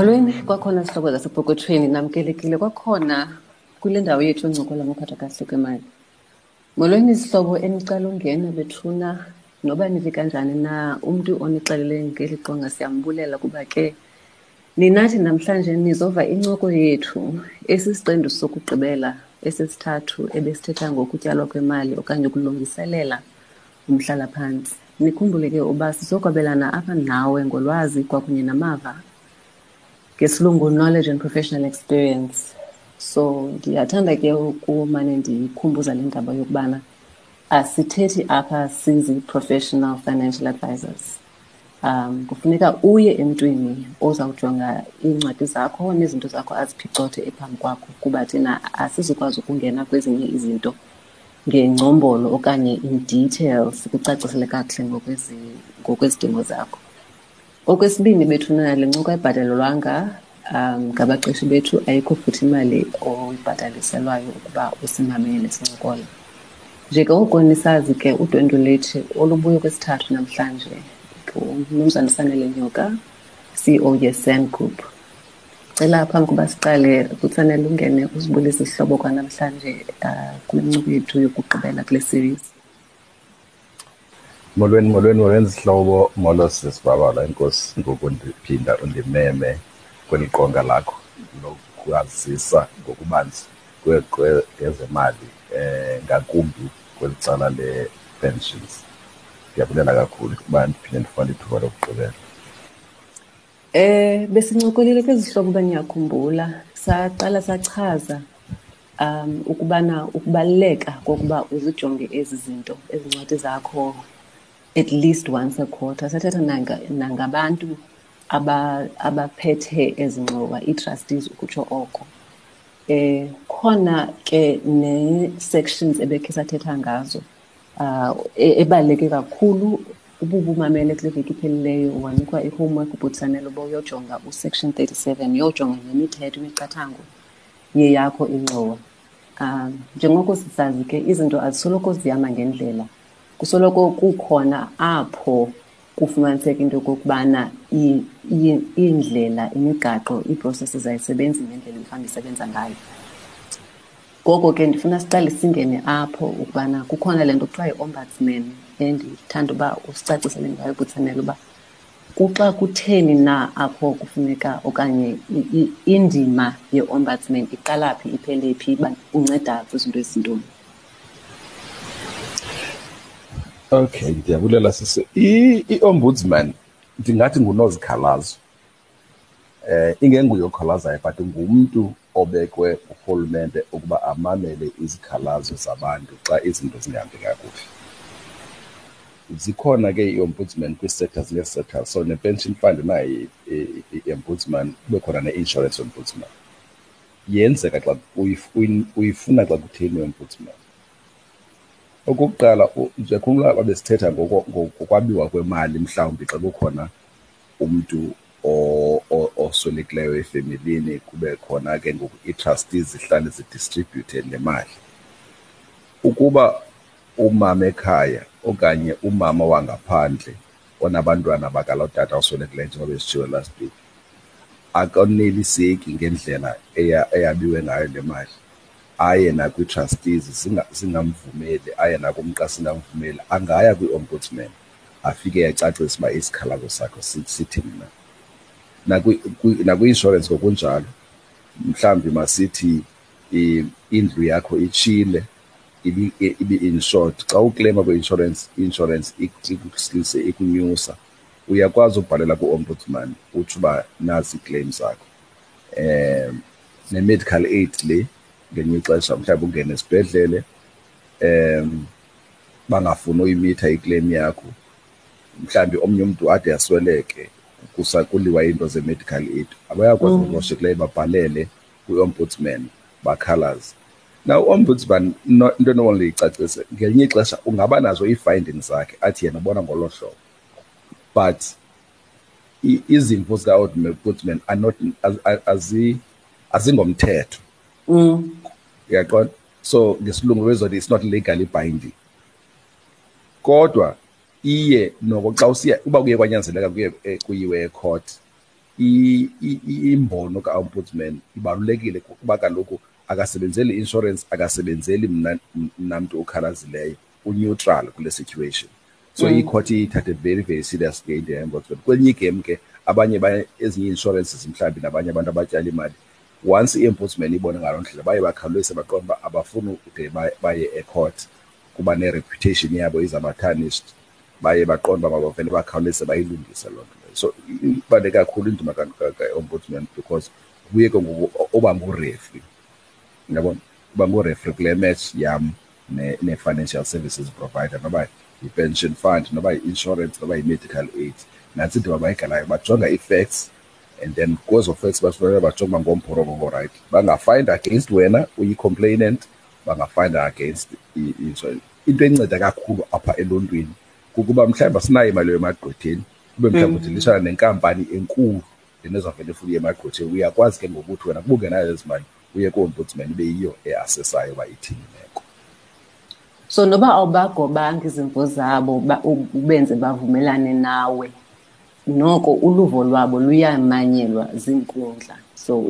molweni kwakhona sihlobo zasepokothweni namkelekile. Kwakhona kule ndawo yethu encokola ngophatha kahle kwemali molweni izihlobo enicala ungena bethuna noba nivi kanjani na umntu onixelele ngeli qonga siyambulela kuba ke ninathi namhlanje nizova incoko yethu esisiqendu sokugqibela esesithathu ebesithetha ngokutyalwa kwemali okanye ukulungiselela umhlalaphantsi nikhumbule ke uba sizokwabelana apha nawe ngolwazi kwakunye namava ngesilungu knowledge and professional experience. So ndiyathanda ke ukumane ndiyikhumbuza le ndaba yokubana asithethi apha sizi-professional financial advisors. Um kufuneka uye emntwini ozawujonga iincwadi zakho nezinto zakho aziphicothe ephambi kwakho kuba thina asizukwazi ukungena kwezinye izinto ngengcombolo okanye in detail sikucacisele kakuhle ngokwezidingo zakho okwesibini bethu le ncoko ayibhatalelwanga um ngabaqeshi bethu ayikho futhi imali oyibhataliselwayo ukuba usimamele sincokola. Njengoko nisazi ke udwendwe lethu olubuye kwesithathu namhlanje umnumzana sanele nyoka ceo ye-san group. Cela phambi kuba siqale kutsanele ungene uzibulisa isihlobo kwanamhlanje uh, kule ncoko yethu yokugqibela kule series molweni molweni molweni sihlobo molo sisibabala inkosi ngokundiphinda undimeme kweli qonga lakho lokwazisa ngokubanzi ngezemali eh ngakumbi kweli cala le-pensions. Ndiyabulela kakhulu ukuba ndiphinde ndifumane ithuba lokugqibela. Eh besincokolile kwezihlobo baniyakhumbula saqala sachaza um ukubana ukubaluleka kokuba uzijonge ezi zinto ezincwadi zakho at least once a quarter. Sathetha nanga nangabantu abaphethe ezingxowa ii-trustees ukutsho oko. Eh khona ke ne-sections ebekhe sathetha ngazo uh ebaluleke kakhulu ububumamele kule veki iphelileyo wanikwa i-homework ubutsanele uba uyojonga usection 37 uyojonga nemithetho imiqathango yeyakho ingxowa um njengoko sisazi ke izinto azisoloko zihamba ngendlela kusoloko kukhona apho kufumaniseka into yokokubana iindlela imigaqo ii-processes ayisebenzi ngendlela imhlawumbi isebenza ngayo. Ngoko ke ndifuna siqale singene apho ukubana kukhona le nto kuthiwa yi-ombudsman endithanda uba usicacisele ngayo butsanele uba kuxa kutheni na apho kufuneka okanye indima ye-ombudsman iqala phi iphele phi uba unceda kwizinto ezintoni okay ndiyabulela sise i-ombudsman ndingathi ngunozikhalazo eh ingenguye okhalazayo but ngumntu obekwe urhulumente ukuba amamele izikhalazo zabantu xa izinto zingahambi kakuhle. Zikhona ke i-ombudsman kwii-sectors ngee-sectors so ne-pension fund nayo i-ombudsman kube khona ne-insurance ombudsman. Yenzeka xa uyifuna xa kutheni i-ombudsman? Okokuqala ndiyakhumbula babesithetha ngokwabiwa kwemali mhlawumbi xa kukhona umntu oswelekileyo efemilini kube khona ke ngoku ii-trustees zihlale zidistribute le mali. Ukuba umama ekhaya okanye umama wangaphandle onabantwana bakalotata oswelekileyo njengoba besitshiwo last week akoneliseki ngendlela eyabiwe ngayo le mali aye nakwii-trustees zingamvumeli aye nakumqa singamvumeli angaya kwi-ombudsman afike yacacisa uba isikhalazo sakho sithini na nakwi-inshorensi ngokunjalo mhlawumbi masithi indlu yakho itshile ibi-insured xa uklaima kwi-inshorensi i-inshorensi ikusilise ikunyusa uyakwazi ukubhalela ku-ombudsman utsho uba nazi ii-claim zakho. Um ne-medical aid le ngelinye ixesha mhlawumbi ungene esibhedlele um bangafuni uyimitha iclaim yakho. Mhlawumbi omnye umntu ade asweleke kuliwa into ze-medical aid. Abayakwazi unoshekileyo babhalele kwi-ombudsman bakhalaze. Now ombudsman into only icacise ngelinye ixesha ungaba nazo ii-findings zakhe athi yena ubona ngolo hlobo. But izimvo zika-ombudsman azingomthetho uyaqonda so ngesilungu bezothi it's not legally binding. Kodwa iye noko xa usiya uba kuye kwanyanzeleka kuye kuyiwe ecourt imbono ka-ombudsman ibalulekile kuba kaloku akasebenzeli i-insurance akasebenzeli mna mnamntu okhalazileyo uneutral kule situation. So mm. icourt iyithathe very very serious ke into ye-ombudsman kwelinye igame ke abanye ezinye i-insurances mhlawumbi nabanye abantu abatyala imali once i-ombudsman ibone ngaloo ndlela baye bakhawulise baqonda uba abafuni ude baye ecourt kuba ne-reputation yabo izaba-tarnished. Baye baqonda uba mabavele bakhawulise bayilungise loo nto leyo. So ibaluleke kakhulu indima ka-ombudsman because kuye ke ngoku oba ngurefri yabona uba ngurefri kule match yam ne-financial services provider noba i-pension fund noba i-insurance noba i-medical aid. Nantsi indima bayidlalayo bajonga i-facts and then kwezo facts basifuneka bajonge uba ngomporokoko right? Bangafind against wena uyi-complainant bangafind against i-insurance into enceda kakhulu apha elontweni kukuba mhlawumbi asinayo imali emagqwetheni kube mhlawumbi udilishana nenkampani enkulu lena ezavele ifuna emagqwetheni uyakwazi ke ngokuthi wena kuba ungenayo ezi mali uye ko-ombudsman ibe yiyo easesayo uba ithini imeko. So noba awubagobanga izimvo zabo ubenze bavumelane nawe. Noko uluvo lwabo luyamanyelwa ziinkundla so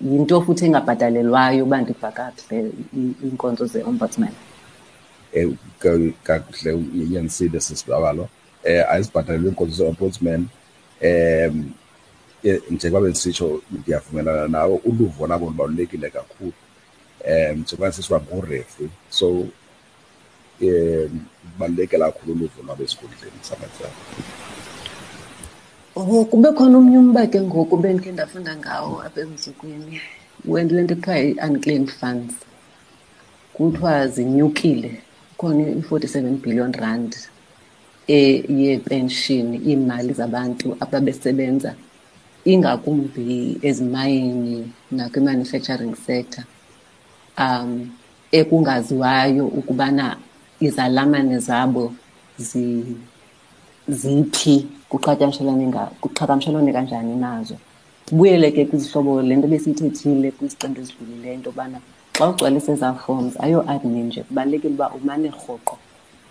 yinto futhi engabhatalelwayo uba ndiva kakuhle iinkonzo ze-ombudsman. Um kakuhle iyanisile sisibabalo um ayizibhatalelwe iinkonzo ze-ombudsman. Um njengoba bendisitsho ndiyavumelana nawo uluvo labo lubalulekile kakhulu. Um njengoba sisiba ngurefri so um kubaluleke kakhulu uluvo lwabo esikhundleni samatyala Oh kube khona omnye umba ke ngoku bendike ndafunda ngawo apha emzukweni wendile nto kuthiwa i-unclaimed funds. Kuthiwa zinyukile. Khona i-forty-seven billion rand yepenshini iimali zabantu ababesebenza ingakumbi ezimayini nakwi-manufacturing sector um ekungaziwayo ukubana izalamane zabo ziphi kuqhagamshelwane kanjani nazo? Buyele ke kwizihlobo le nto besiyithethile kwiziqendu ezidlulileyo into yobana xa ugcwalisa ezaa forms ayo-admin nje kubalulekile uba umane rhoqo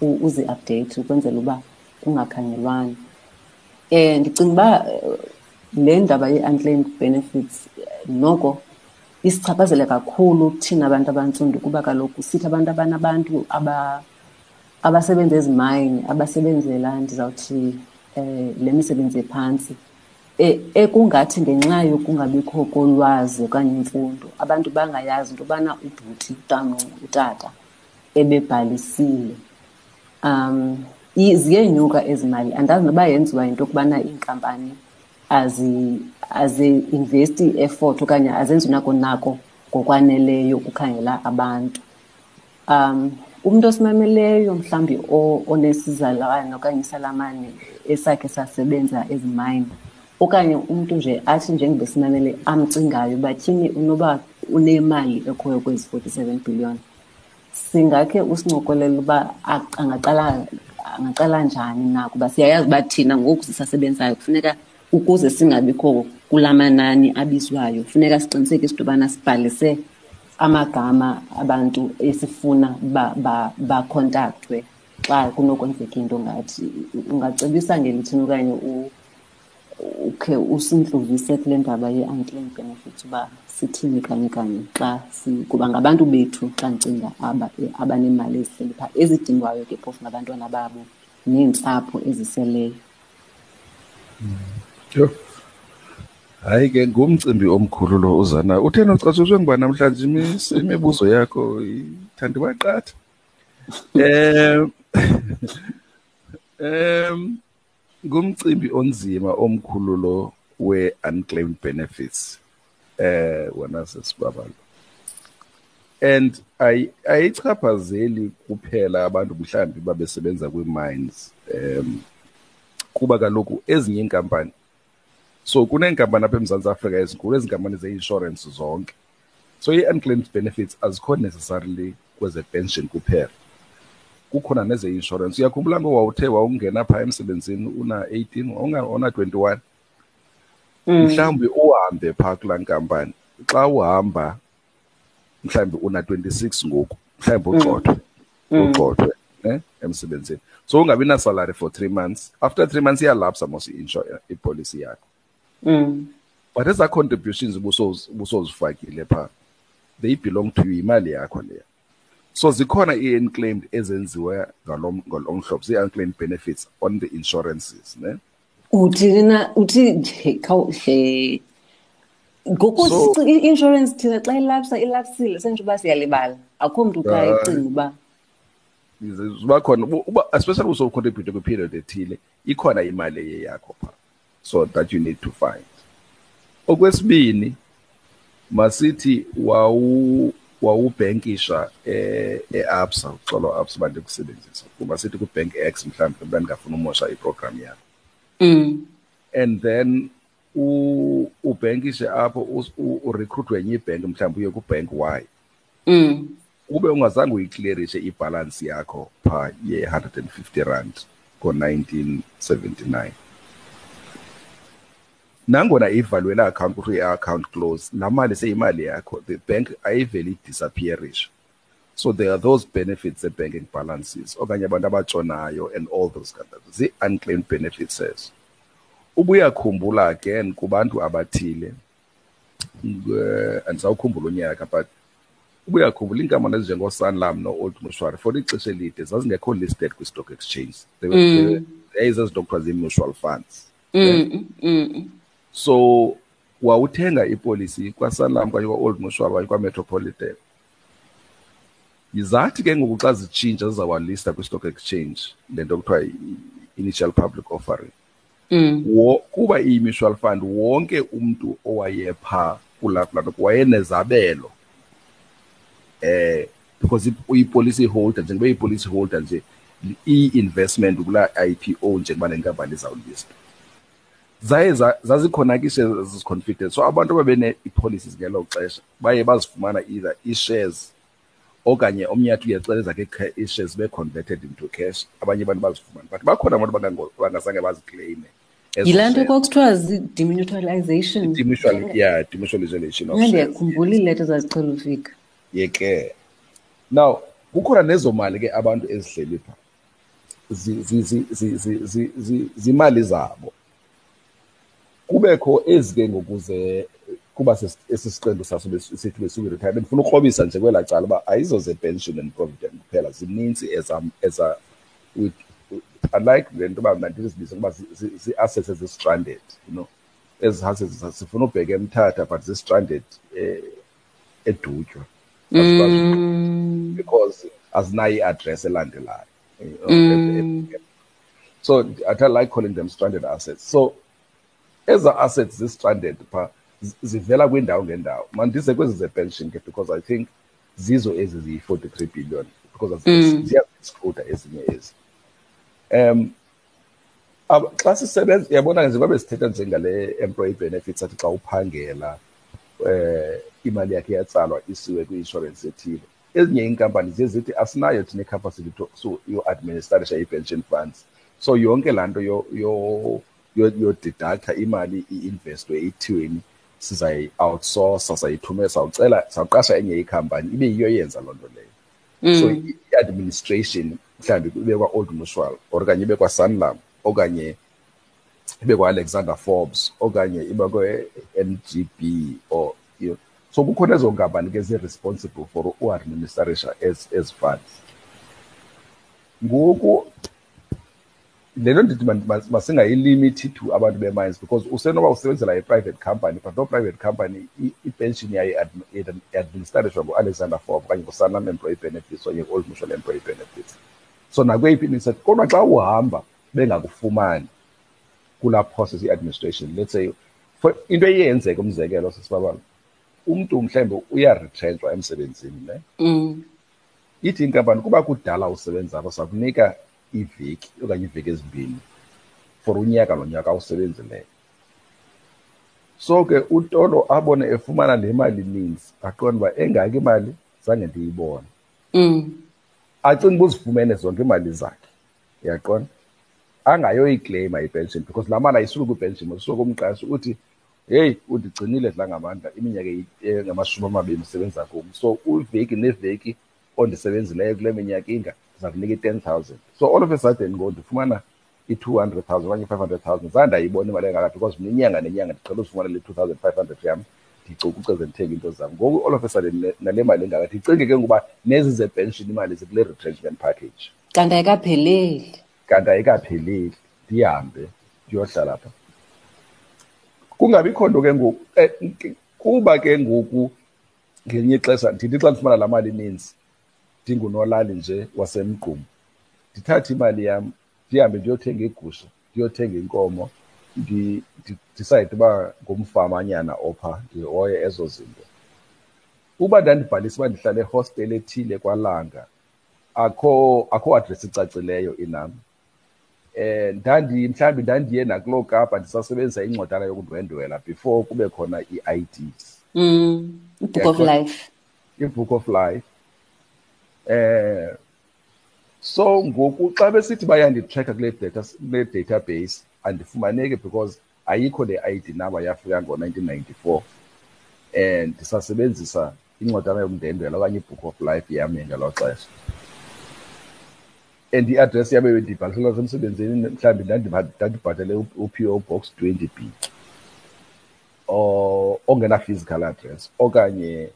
uzi-update ukwenzela uba kungakhangelwani. Um ndicinga uba le ndaba ye-unclaimed benefits noko isichaphazele kakhulu thina abantu abantsundu kuba kaloku sithi abantu abanabantu abasebenza ezimayini abasebenzela ndizawuthi um le misebenzi ephantsi ekungathi ngenxa yokungabikho kolwazi okanye imfundo abantu bangayazi into yobana ubhuti utamncu utata ebebhalisile. Um ziyenyuka ezi mali. Andazi noba yenziwa yinto yokubana iinkampani azi-investi i-effort okanye azenzi nako nako ngokwaneleyo ukukhangela abantu. Um umntu osimameleyo mhlawumbi onesizalwane okanye isalamane esakhe sasebenza ezimayini okanye umntu nje athi njengoba simamele amcingayo uba tyhini unoba unemali ekhoyo kwezi forty-seven billion. Singakhe usincokolele uba angaqala njani na kuba siyayazi uba thina ngoku sisasebenzayo. Kufuneka ukuze singabikho kula manani abizwayo funeka siqinisekise into yobana sibhalise amagama abantu esifuna bakhontaktwe xa kunokwenzeka into ngathi ungacebisa ngelithini okanye ukhe usintluvise kule ndaba ye-unclaimed benefits uba sithini kanye kanye xa kuba ngabantu bethu xa ndicinga abaneemali ezihleli phaa ezidingwayo ke phofu ngabantwana babo neentsapho eziseleyo. Yho. Hayi ke ngumcimbi omkhulu lo uzana utheni ucatshiswe ngiba namhlanje? Imibuzo yakho ithanda baqatha um um ngumcimbi onzima omkhulu lo we-unclaimed benefits eh wena sesibabalo. And ayichaphazeli kuphela abantu mhlawumbi babesebenza kwii-mines um kuba kaloku ezinye iinkampani so kuneenkampani apha eMzantsi Afrika ezinkulu ezi nkampani ze-insurance zonke. So ii-unclaimed benefits azikho necessarily kweze-pension kuphela. Kukhona neze-insurance uyakhumbula ngo wawuthe wawungena phaa emsebenzini una-eighteen una-twenty-one mhlawumbi uhambe phaa kulaa nkampani. Xa uhamba mhlawumbi una-twenty-six ngoku mhlawumbi ugxothwe ugxothwe ne emsebenzini. So ungabi na-salary for three months. After three months iyalapsa mos i-policy yakho. Mm. but ezaa contributions ubusoz- ubusozifakile phaa they belong to you imali yakho leya so zikhona i-unclaimed ezenziwe ngalo ngalo nhlobo zii-unclaimed benefits on the insurances ne? Uthi na uthi khawuhle ngoku i-insurance thina xa ilapsa ilapsile sentsho uba siyalibala. Akho mntu ka Hayi. icinga uba ziba khona uba especially usocontribute kwi-period ethile ikhona imali eye yakho phaa so that you need to find. Okwesibini masithi wawu wawubhenkisha eh e-absa uxolo absa bantu kusebenzisa masithi ku-bank x mhlawumbe bendingafuna umosha iprogram yakho mm. and then u- ubhenkishe apho us- u- urecruitwe enye ibhenki mhlawumbe uye kubhenk y Mm. ube ungazange uyiclearishe ibhalansi yakho phaa ye-150 rand ngo-1979 nangona ivalwe la account kuthiwa i-account close laa mali seyimali yakho the bank ayivele idisappearishe so there are those benefits ze-banking balances okanye abantu abatshonayo and all those kind of zii-unclaimed benefits ezo ubuyakhumbula again kubantu abathile eh, andisawukhumbula unyaka but ubuyakhumbula iinkampani ezinjengosanlam no-old mutual for ixesha elide zazingekho listed kwi-stock exchange They were- they were- yayizezinto kuthiwa zii-mutual funds Mm. Mm. So wawuthenga ipolisi kwasanlam kanye kwa-old mutual kanye kwametropolitan. Yizathi ke ngoku xa zitshintsha zizawalista kwi-stock exchange le nto kuthiwa i-initial public offering. Mm. wo, kuba iyi-mutual fund wonke umntu owayephaa kulaa kulaa nto wayenezabelo eh because i- uyi-policy holder njengoba iyi-policy holder nje i-investment kulaa IPO njengoba le nkampani izawulista. Zaye za- zazikhona ke i-shares eziconfident so abantu ababene-policies ngelo xesha baye bazifumana either i-shares okanye omnye athi uyaxeleza ke ca- i-shares zibe converted into cash. Abanye abantu bazifumane but bakhona abantu bangango- bangazange bazikleyime ezo yilaa nto shares. kwakuthiwa zi-demutualization Demutual- yeah demutualization of mna shares. ndiyakhumbula iileta zazicela ufika. Yeke now kukhona nezo mali ke abantu ezihleli pha zi- zi- zi- zi- zi- zi- zi- zimali zabo. Kubekho ezi ke ngokuze kuba esi siqendu saso sithi besuku-retire bendifuna ukrobisa nje kwelaa cala uba ayizo ze-pension and provident kuphela zininzi eza eza with- unlike le nto uba mandithi zibize ukuba zi- zi- zii-assets ezi-stranded you know. Ezi assets sifuna ubheka emthatha but zi-stranded eh, edutywa. Mm. because azinayo i-address elandelayo you know, at- at- so i like calling them stranded assets. So eza assets zi-stranded pha zi- zivela kwindawo ngendawo. Mandize kwezi ze-pension ke because i think zizo ezi ziyi-43 billion because ziyaziexcluda ezinye ezi. Um xa sisebenza uyabona ke njengoba besithetha njengale employee benefits athi xa uphangela eh imali yakhe yatsalwa isiwe kwi-insurance ethile. Ezinye iinkampani ziye zithi asinayo thina icapacity so yo-administrarisha i-pension funds. So yonke laa nto yo- yo- yo- yodidaktha imali i-investwe ithiweni sizayi-outsourca sayithumela sawucela sawuqasha enye ikhampani ibe yiyo yenza loo nto leyo. So i- i-administration mhlawumbi ibe kwa-old mutual or kanye ibe kwa-sanlam okanye ibe kwa-alexander forbes okanye ibe kwe-ngb or you know. so kukhona ezo nkampani ke zi-responsible for uadministrarisha ezi ezi funds. Ngoku le nto ndithi ma- ma- masingayilimithi to abantu be-mines because usenoba usebenzela i-private company but no private company i- ipension yayo iadmi- iadministrarishwa ngu-alexander forbes okanye ngu-sanlam employee benefits okanye old mutual employee benefits. So nakweyiphi imisebenzi kodwa xa uhamba bengakufumani kulaa process i-administration let's say for into eyenzeka umzekelo sisibabalo umntu mhlawumbi uyaretrenchwa emsebenzini ne? Mm. ithi inkampani kuba kudala usebenza apho sakunika iveki okanye iiveki ezimbini for unyaka nonyaka awusebenzileyo so ke utolo abone efumana le mali ininzi aqonda uba engaki imali zange ndiyibone. Mm. acinga uba uzifumene zonke iimali zakhe uyaqonda angayoyikleyima ipension because laa mali ayisuki kwipension isuka kumqashi uthi heyi undigcinile dla ngamandla iminyaka eyi- engamashumi amabini usebenza kum. So iveki neveki ondisebenzileyo kule minyaka inga ndiza kunika i-ten thousand. So all of a sudden ngoku ndifumana i-200,000 okanye i-500,000 zange ndayibona imali engaka because mninyanga inyanga nenyanga ndicela uzifumana le 2,500 yam ndicukuceze ndithenge into zam. Ngoku all of a sudden nale mali engaka ndicinge ke ngoba nezi zepension imali zikule retrenchment package. Kanti ayikapheleli. Kanti ayikapheleli. Ndihambe ndiyohlala pha kungabikho nto ke ngoku eh, kuba ke ngoku ngelinye ixesha ndithi xa ndifumana laa mali ininzi ndingunolali nje wasemgqumo ndithathe imali yam ndihambe ndiyothenga igusha ndiyothenga inkomo ndidicide uba ngumfamanyana opha ndihoye ezo zinto. Uba ndandibhalisa uba ndihlala ehostel ethile kwalanga akho akho address icacileyo inam. Eh ndandi mhlawumbi ndandiye nakuloo kapa ndisasebenzisa incwadana yokundwendwela before kube khona ii-IDs mm book of life. I-book of life. Eh so ngoku xa besithi bayanditracka kule data kule database andifumaneki because ayikho le ID number yafika ngo-1994 and ndisasebenzisa incwadana yokundendela okanye i-book of life yam ngelo xesha. And i-address yam ebendibhaliselwa semsebenzini mhlawumbi ndandibhatele u-PO box 20 b ongena-physical address okanye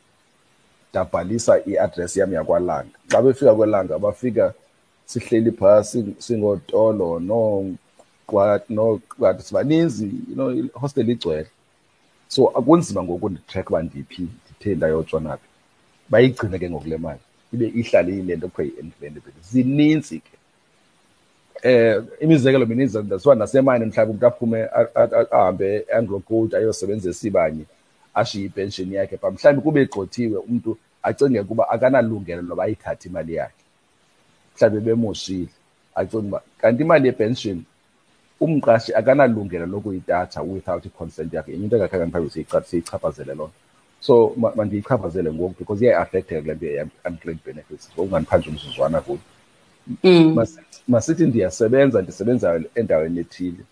ndabhalisa i-address yam yakwalanga. Xa befika kwelanga bafika sihleli phasi singotolo noqwathi sibaninzi you know ihostel igcwele. So akunzima ngoku nditrack uba ndiphi ndithe ndayotshona phi bayigcine ke ngoku le mali ibe ihlalile le nto kuthiwa yi-inventable zininzi ke. Eh imizekelo mininzi ndasiwa nasemine mhlawumbi umuntu aphume ahambe anglo gold ayosebenzisa ibanye. Ashiye ipenshini yakhe pha mhlawumbi kube egxothiwe umuntu acinge ukuba akanalungelo loba ayithathe imali yakhe. Mhlawumbi bemoshile acinge uba kanti imali yepension umqashi akanalungelo lokuyithatha without i-consent yakhe. Enye into engakhange mhlawumbi siyichaphazele loo nto. So mandiyichaphazele ngoku because iyayi-affecteka kule nto ye-unclaimed benefits. Ngokungandiphandle umzuzwana kuyo masithi ndiyasebenza ndisebenza endaweni ethile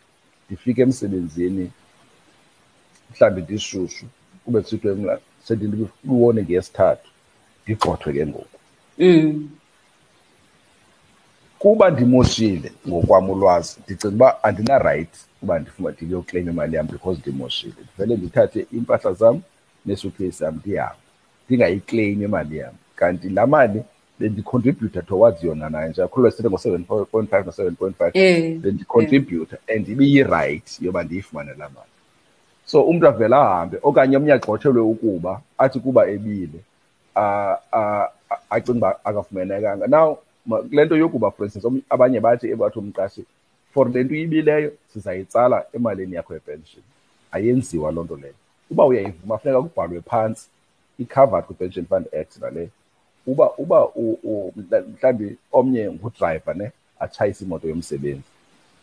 ndifike emsebenzini mhlawumbi ndishushu. Kube kusithiwe sendiliwone ngeyesithathu ndigxothwe ke ngoku. Kuba ndimoshile ngokwam ulwazi ndicinga uba andina-right uba ndifuna ndiyokleyima imali yam because ndimoshile. Ndivele ndithathe iimpahla zam nesuitcase yam ndihambe ndingayikleyimi imali yam. Kanti laa mali bendicontributor towards yona nayo nje akhulule sithi ngo-seven point five no-seven point five bendicontributor and ibiyi-right yoba ndiyifumane laa mali. So umntu avele ahambe okanye omnye agxothelwe ukuba athi kuba ebile acinga uba akafumenekanga. Now kule nto yokuba for instance abanye bathi bathi umqashi for le nto uyibileyo sizayitsala emalini yakho yepension. Ayenziwa loo nto leyo. Uba uyayivuma funeka kubhalwe phantsi i-covered kwi-pension fund act naleyo uba uba mhlawumbi omnye ngudrayiva ne atshayise imoto yomsebenzi.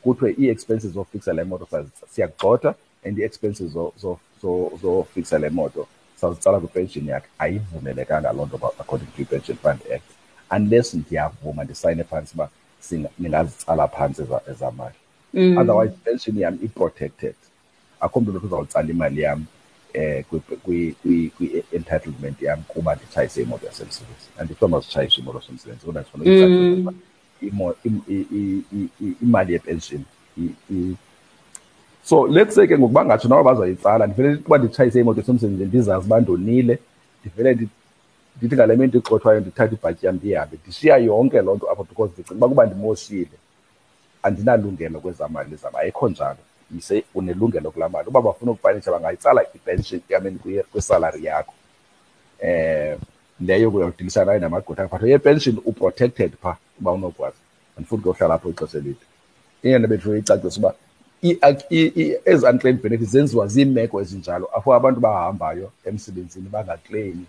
Kuthiwe ii-expenses zofixa le moto siyakugxotha and ii-expenses zofixa le moto. Sazitsala kwipension yakhe ayivumelekanga loo nto according to i-pension fund act unless ndiyavuma ndisayine phantsi uba ningazitsala phantsi ezamali otherwise pension yam i-protected. Akho mntu lothi uzawutsala imali yam eh kwi-entitlement yam kuba nditshayise imoto yasemsebenzi andithiwa mazitshayiswe imoto yasemsebenzi kodwa ndifuna imali yepension so let's say ke ngokuba ngatsho nabo bazayitsala ndivele kuba nditshayise imoto yasemsebenzini ndizazi uba ndonile ndivele ndithi ngale mini ndigxothwayo ndithathe ibhatyi yam ndihambe ndishiya yonke loo nto apho because ndicinga uba kuba ndimoshile. Andinalungelo kwezaa mali zam ayikho njalo. Yise unelungelo kulaa mali. Uba bafuna ukufanisha bangayitsala ipension yameni kwisalari yakho. Eh leyo kuyawudilisana nayo namagqwetha but yepension uprotected pha uba unokwazi. Andifuni kuyohlala apho ixesha elide. Inyana bethu icacisa uba ezi unclaimed benefits zenziwa ziimeko ezinjalo apho abantu bahambayo emsebenzini bangakleyimi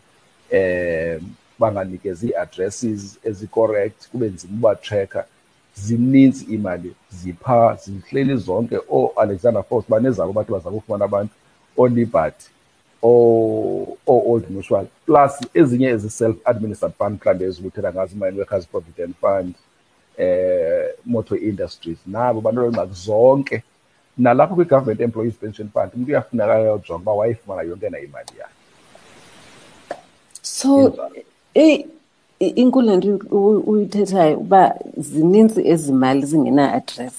eh banganikezi ii-addresses ezi-correct kube nzima ubatracka zininzi iimali zipha zihleli zonke. Ooalexander fox banezabo bathi bazama ufumana abantu ooliberty oo-old mutual plus ezinye ezi-self-administered fund mhlawumbi ezibuthetha ngazo i-mine workers provident fund eh motor industries nabo bantu ngxaki zonke. Nalapho kwi-government employees pension fund umntu uyafuneka yojonga uba wayifumana yonke na imali yakhe. So inkulu nto uyithethayo uba zininzi ezi mali zingena-address.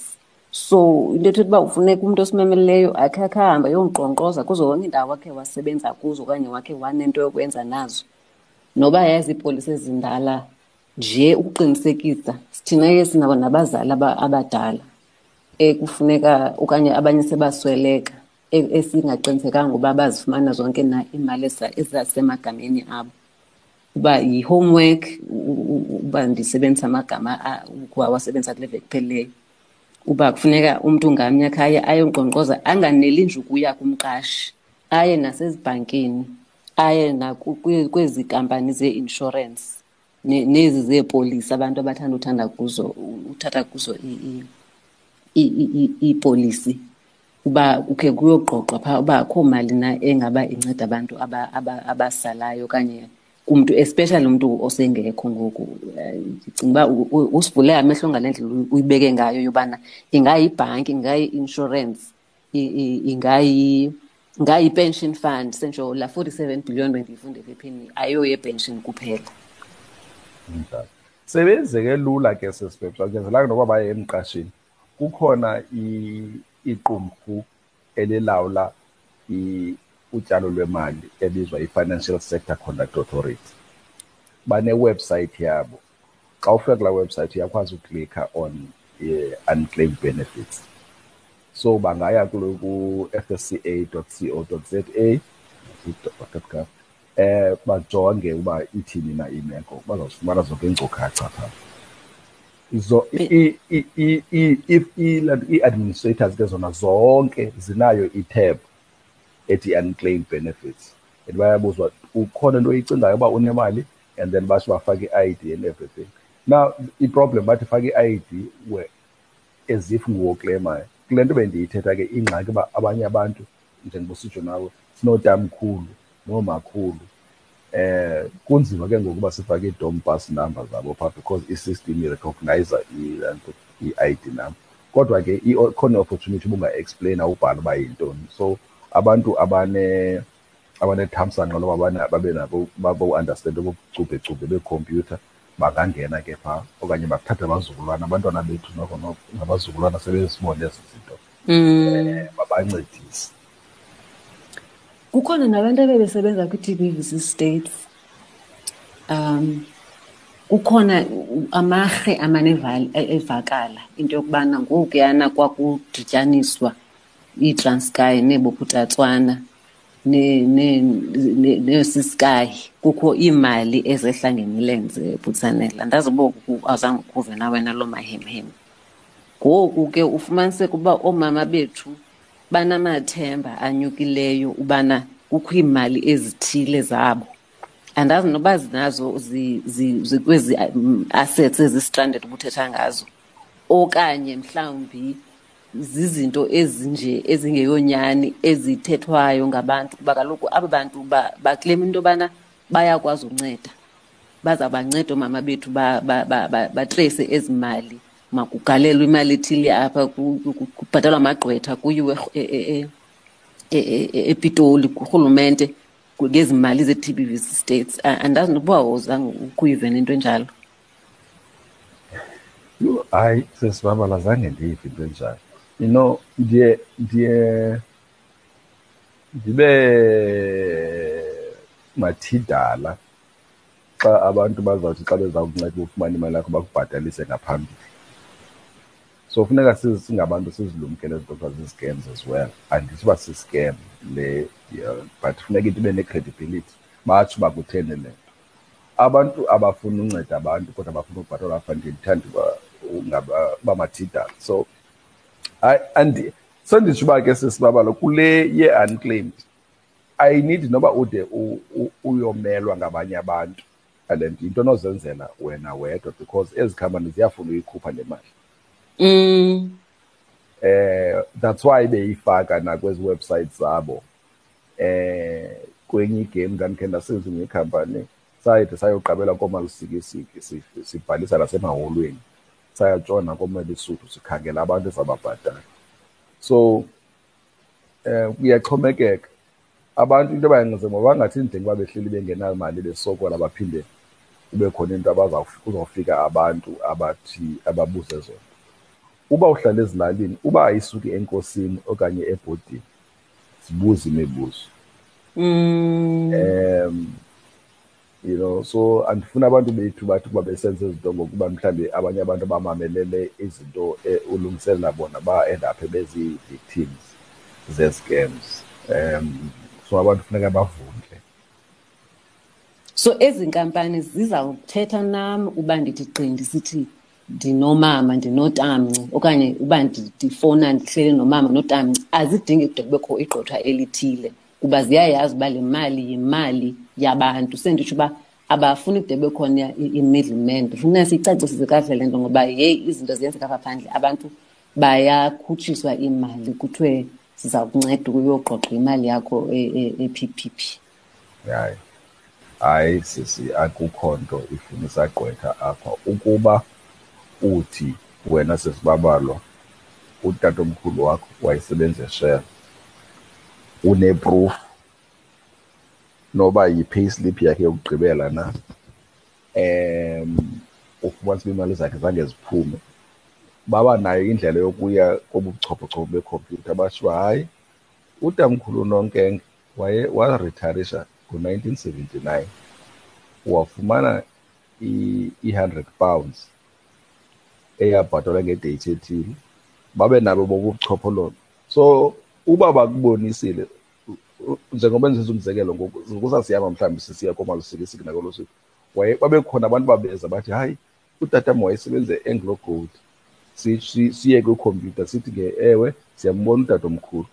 So into ethetha uba ufuneka umntu osimemeleyo akhe akhe ahambe yonkqonkqoza kuzo wonke indawo wakhe wasebenza kuzo okanye wakhe wanento yokwenza nazo. Noba yazi iipolisi ezindala nje ukuqinisekisa sithina ke sinabo nabazali abadala ekufuneka okanye abanye sebasweleka esingaqinisekanga uba bazifumana zonke na iimali ezasemagameni abo. Uba yi-homework uba ndisebenzisa amagama ukuwasebenzisa kule veki uba kufuneka umntu ngamnye akhaye ayonkqonkqoza anganeli nje ukuya kumqashi aye nasezibhankini aye nakwezi kampani zee-inshorensi nezi zeepolisi abantu abathanda uthanda kuzo uthatha kuzo iipolisi uba ukhe kuyoqoqwa phaa uba akho mali na engaba inceda abantu abasalayo okanye kumntu especially umntu osengekho ngoku. Ndicinga uba usivule amehlo ngale ndlela uyibeke ngayo yobana ingayibhanki ingayi-insurance ingayi-pension fund sentsho la forty-seven billion bendiyifundele ephini ayoyepension kuphela. Sebenzeke lula ke sesibhebha kunyanzelanga noba baye emqashini kukhona iqumrhu elilawula utyalo lwemali ebizwa i-Financial Sector Conduct Authority. Bane-website yabo. Xa ufika kulaa website uyakwazi uklikha on unclaimed benefits. So bangaya ku-fsca.co.za eh bajonge uba ithini na imeko bazawufumana zonke iinkcukacha phaa zo ii-administrators ke zona zonke zinayo itab ethi unclaimed benefits. And bayabuzwa ukhona into oyicingayo uba unemali and then basho bafake i-ID and everything. Now iproblem bathi fake i-ID as if nguwoklemayo kule nto bendiyithetha ke ingxaki uba abanye abantu njengoba usitsho nawe sinotamkhulu noomakhulu eh kunzima ke ngokuba sifake i-dom bus number zabo phaa because i-system irecognize i-ID number. Kodwa ke khona opportunity ubunga-explaina ubhala uba yintoni. So abantu abane abanethamsanqa loba babe nabo babo-understand bobucubhecubhe bekhompyutha bangangena ke phaa. Okanye bathathe abazukulwana abantwana bethu noko nabazukulwana sebezibone ezi zinto. Um babancedise. Kukhona nabantu abebesebenza kwi-TBVC states um kukhona amarhe amane evakala into yokubana ngokuyana kwakudityaniswa ne ne neSiskai kukho iimali ezehla ngemilenze Butsanela andazi uba awuzange ukuve nawena loo mahemhem. Ngoku ke ufumaniseka uba oomama bethu banamathemba anyukileyo ubana kukho iimali ezithile zabo. Andazi noba zinazo zikwezi assets ezi-stranded ubuthetha ngazo. Okanye mhlawumbi zizinto ezinje ezingeyonyani ezithethwayo ngabantu kuba kaloku aba bantu baklema into yobana bayakwazi unceda. Bazawubanceda oomama bethu batreyise ezi mali makugalelwe imali ethile apha kubhatalwa amagqwetha kuyiwe epitoli kurhulumente ngezi mali ze-tbv states andazi nokuba wozange ukuyive nento enjalo. Hayi sesibabala zange ndiyive into enjalo. You know ndiye ndiye ndibe mathidala xa abantu bazawuthi xa bezawukunceda ufumana imali yakho bakubhatalise ngaphambili so funeka singabantu sizilumkele ezi nto zi-scams as well. Andithi uba si-scam le but funeka into ibe ne-credibility. Batsho uba kutheni le. Nto abantu abafuna unceda abantu kodwa bafuna ukubhatalwa ngaphambili ndithanda uba mathidala so hayi senditsho uba ke sisibabalo kule ye-unclaimed ayinidi noba ude uyomelwa ngabanye abantu. And into onozenzela wena wedwa because ezi khampani ziyafuna uyikhupha le mali. Mm. Eh that's why beyifaka nakwezi websites zabo. Eh kwenye igame ndandikhe ndasenza ngekhampani sayithi sayoqabela komalusikisiki sibhalisa nasemahholweni sayatshona komelisuthu sikhangela abantu ezababhatala so eh kuyaxhomekeka abantu into abayenze ngoba bangathi indlela uba behleli bengenayo imali besokola baphinde kube khona into abazawufika abantu abathi ababuze zona uba uhlala ezilalini uba ayisuki enkosini okanye ebhodini sibuze imibuzo. Mm. um you know so andifuna abantu bethu bathi ukuba besenza izinto ngokuba mhlawumbe abanye abantu abamamelele izinto eh, ulungiselela bona ba-end up bezi-victims ze-scams. Um so abantu funeka bavunde So ezi nkampani zizawuthetha nam uba ndithi gqi ndisithi ndinomama ndinotamnci okanye uba ndi- ndifowuna ndihlele nomama notamnci azidingi kude kubekho igqothwa elithile kuba ziyayazi uba le mali yimali yabantu. Senditsho uba abafuni kude bekhona i- i-middleman. Ndifuna siyicacisise kakuhle le nto ngoba yeyi izinto ziyenzeka apha phandle. Abantu bayakhutshiswa imali kuthiwe siza kunceda ukuyogqogqa imali yakho e- e- e-P_P_P hayi hayi sisi akukho nto ifuna isagqwetha apha. Ukuba uthi wena sesibabalwa utatomkhulu wakho wayesebenza eshell uneproof noba yi-payslip yakhe yokugqibela na um ufumanisa uba imali zakhe zange ziphume. Baba nayo indlela yokuya kobuchophochopho bekhompyutha bashiwa hayi utamkhulu nonkenge waye waritharisha ngo-1979 wafumana i-100 pounds. Eyabhatalwa ngedate ethile babe nabo bobuchophololo so uba bakubonisile u- u- njengoba njenza umzekelo ngoku kusasihamba mhlawumbi sisiya komalusikisiki nakolo suku waye babekhona abantu babeza bathi hayi utatam wayesebenza e-anglo gold. Si- si- siye kwikhompyutha sithi ke ewe siyambona utatomkhulu.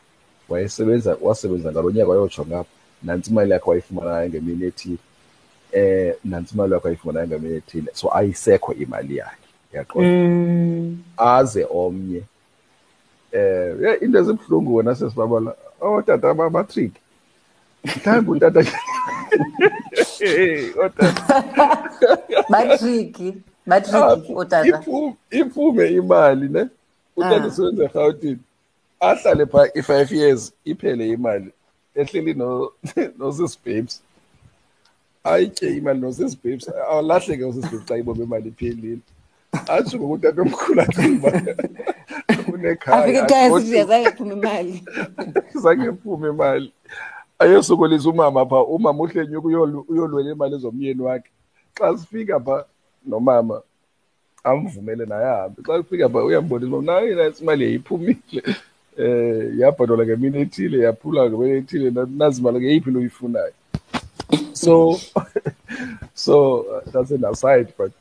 Wayesebenza wasebenza ngalo nyaka wayotsho ngapha. Nantsi imali yakhe wayifumanayo ngemini ethile. Eh nantsi imali yakhe wayifumanayo ngemini ethile. So ayisekho imali yakhe. Yaqonda Mm. aze omnye. Eh yeah, into ezibuhlungu wena sesibabala otata bamatrick mhlawumbi utata Hey, otata batriki batriki otata. iphume iphume imali ne? Utata Ah. usebenza eRhawutini ahlale phaa i-five years iphele imali ehleli no nosisi babes. Ayitye imali nosisi babes awulahleke usisi babes xa ibombe imali iphelile. Atsho ngokutata omkhulu athiba afike unekhaya. Ekhaya athi, sithi yazange iphume imali. Zange iphume imali. Ayosokolisa umama phaa umama uhlenyuka uyolu- uyolwela imali zomyeni wakhe. Xa sifika phaa nomama amvumele naye ahambe. Xa sifika phaa uyambonisa uba nayo nantsi imali yayiphumile. Um yabhatalwa ngemini ethile yaphula ngemini ethile na- nazi imali ngeyiphi lo uyifunayo so so uh, that's an aside but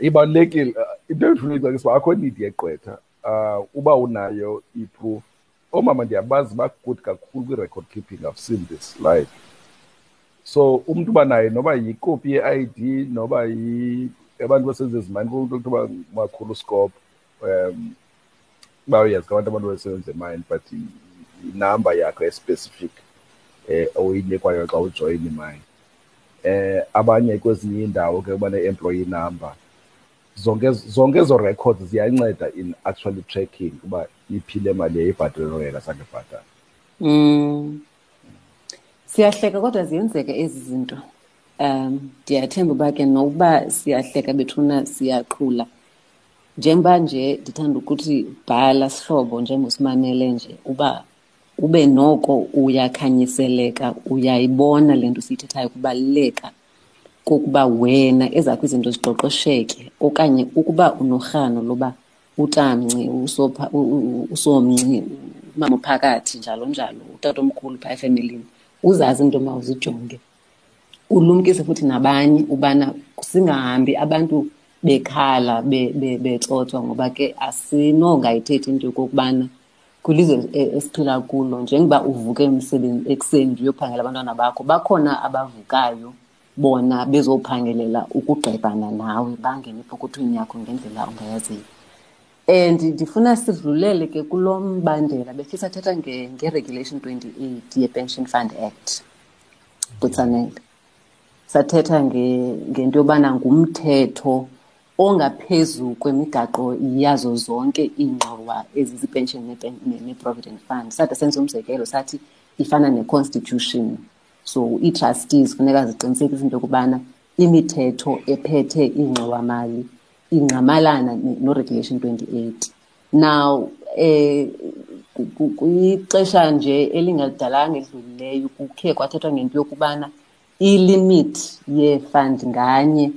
ibalulekile into endifuna uyicakisa akho need yegqwetha um uba unayo i-proof. Oomama ndiyabazi bagood kakhulu kwi-record keeping i've seen this like so umntu uba naye noba yikopi ye-i d noba abantu basenza ezimani kumntu kuthiuba makhulu scope um uba uyazi kabantu abantu basebenza emine but inamba yakho especific um oyinikwayo xa ujoyine imine um abanye kwezinye iindawo ke uba ne-employee number zonke zonke ezo records ziyanceda in actually tracking uba iphile mali yayibhatalelwe sange bhatala Mm. siyahleka kodwa ziyenzeka ezi zinto. Um ndiyathemba uba ke nokuba siyahleka bethuna siyaqhula. Njengoba nje ndithanda ukuthi bhala sihlobo njengosimamele nje uba ube noko uyakhanyiseleka uyayibona le nto siyithethayo kubaluleka kokuba wena ezakho izinto ziqoqosheke okanye ukuba unorhano loba utamnci usomnci umama phakathi njalo njalo utatomkhulu phaa efemelini uzazi into mawuzijonge. Ulumkise futhi nabanye ubana singahambi abantu bekhala be- be- ngoba ke asinongayithethi into yokokubana kwilizwe e- esiphila kulo njengoba uvuke emsebenzi ekuseni uyophangela abantwana bakho bakhona abavukayo bona bezophangelela ukugqebhana nawe bangene epokothweni yakho ngendlela ongayaziyo and ndifuna sidlulele ke kulo mbandela besisathetha nge- nge-regulation 28 ye-pension fund act butsanele sathetha nge- ngento yobana ngumthetho ongaphezu kwemigaqo yazo zonke iingxowa ezizipension nepen- ne- ne-provident fund. Sade senze umzekelo sathi ifana ne-constitution. So ii-trustees funeka ziqinisekise into yokubana imithetho ephethe iingxowamali ingqamalana ne- no-regulation 28 now eh kwixesha nje elingadalanga edlulileyo kukhe kwathethwa ngento yokubana ilimit ye-fund nganye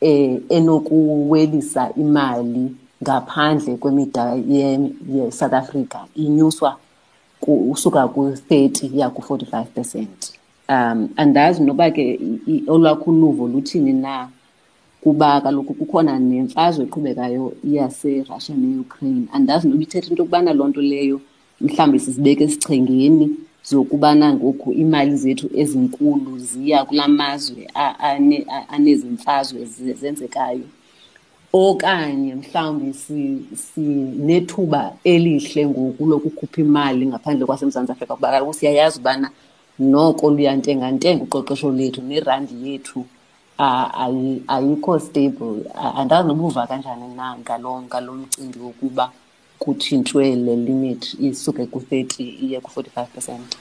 eh enokuwelisa imali ngaphandle kwemida ye-South Africa inyuswa usuka ku-30 ya ku-45 percent. Um andazi noba ke olwakho uluvo luthini na kuba kaloku kukhona nemfazwe eqhubekayo yaserussia neukraine. Andazi noba ithetha into yokubana loo nto leyo mhlawumbi sizibeke esichengeni zokubana ngoku iimali zethu ezinkulu ziya kula mazwe anezi mfazwe zenzekayo. Okanye mhlawumbi sinethuba elihle ngoku lokukhupha imali ngaphandle kwasemzantsi afrika kuba kaloku siyayazi ubana noko luyantengantenga uqoqosho lethu nerandi yethu. Ayikho stable. Andazi noba uva kanjani na ngalo ngalo mcimbi wokuba kutshintshwe le limit isuke ku-30 iye ku-45 percent?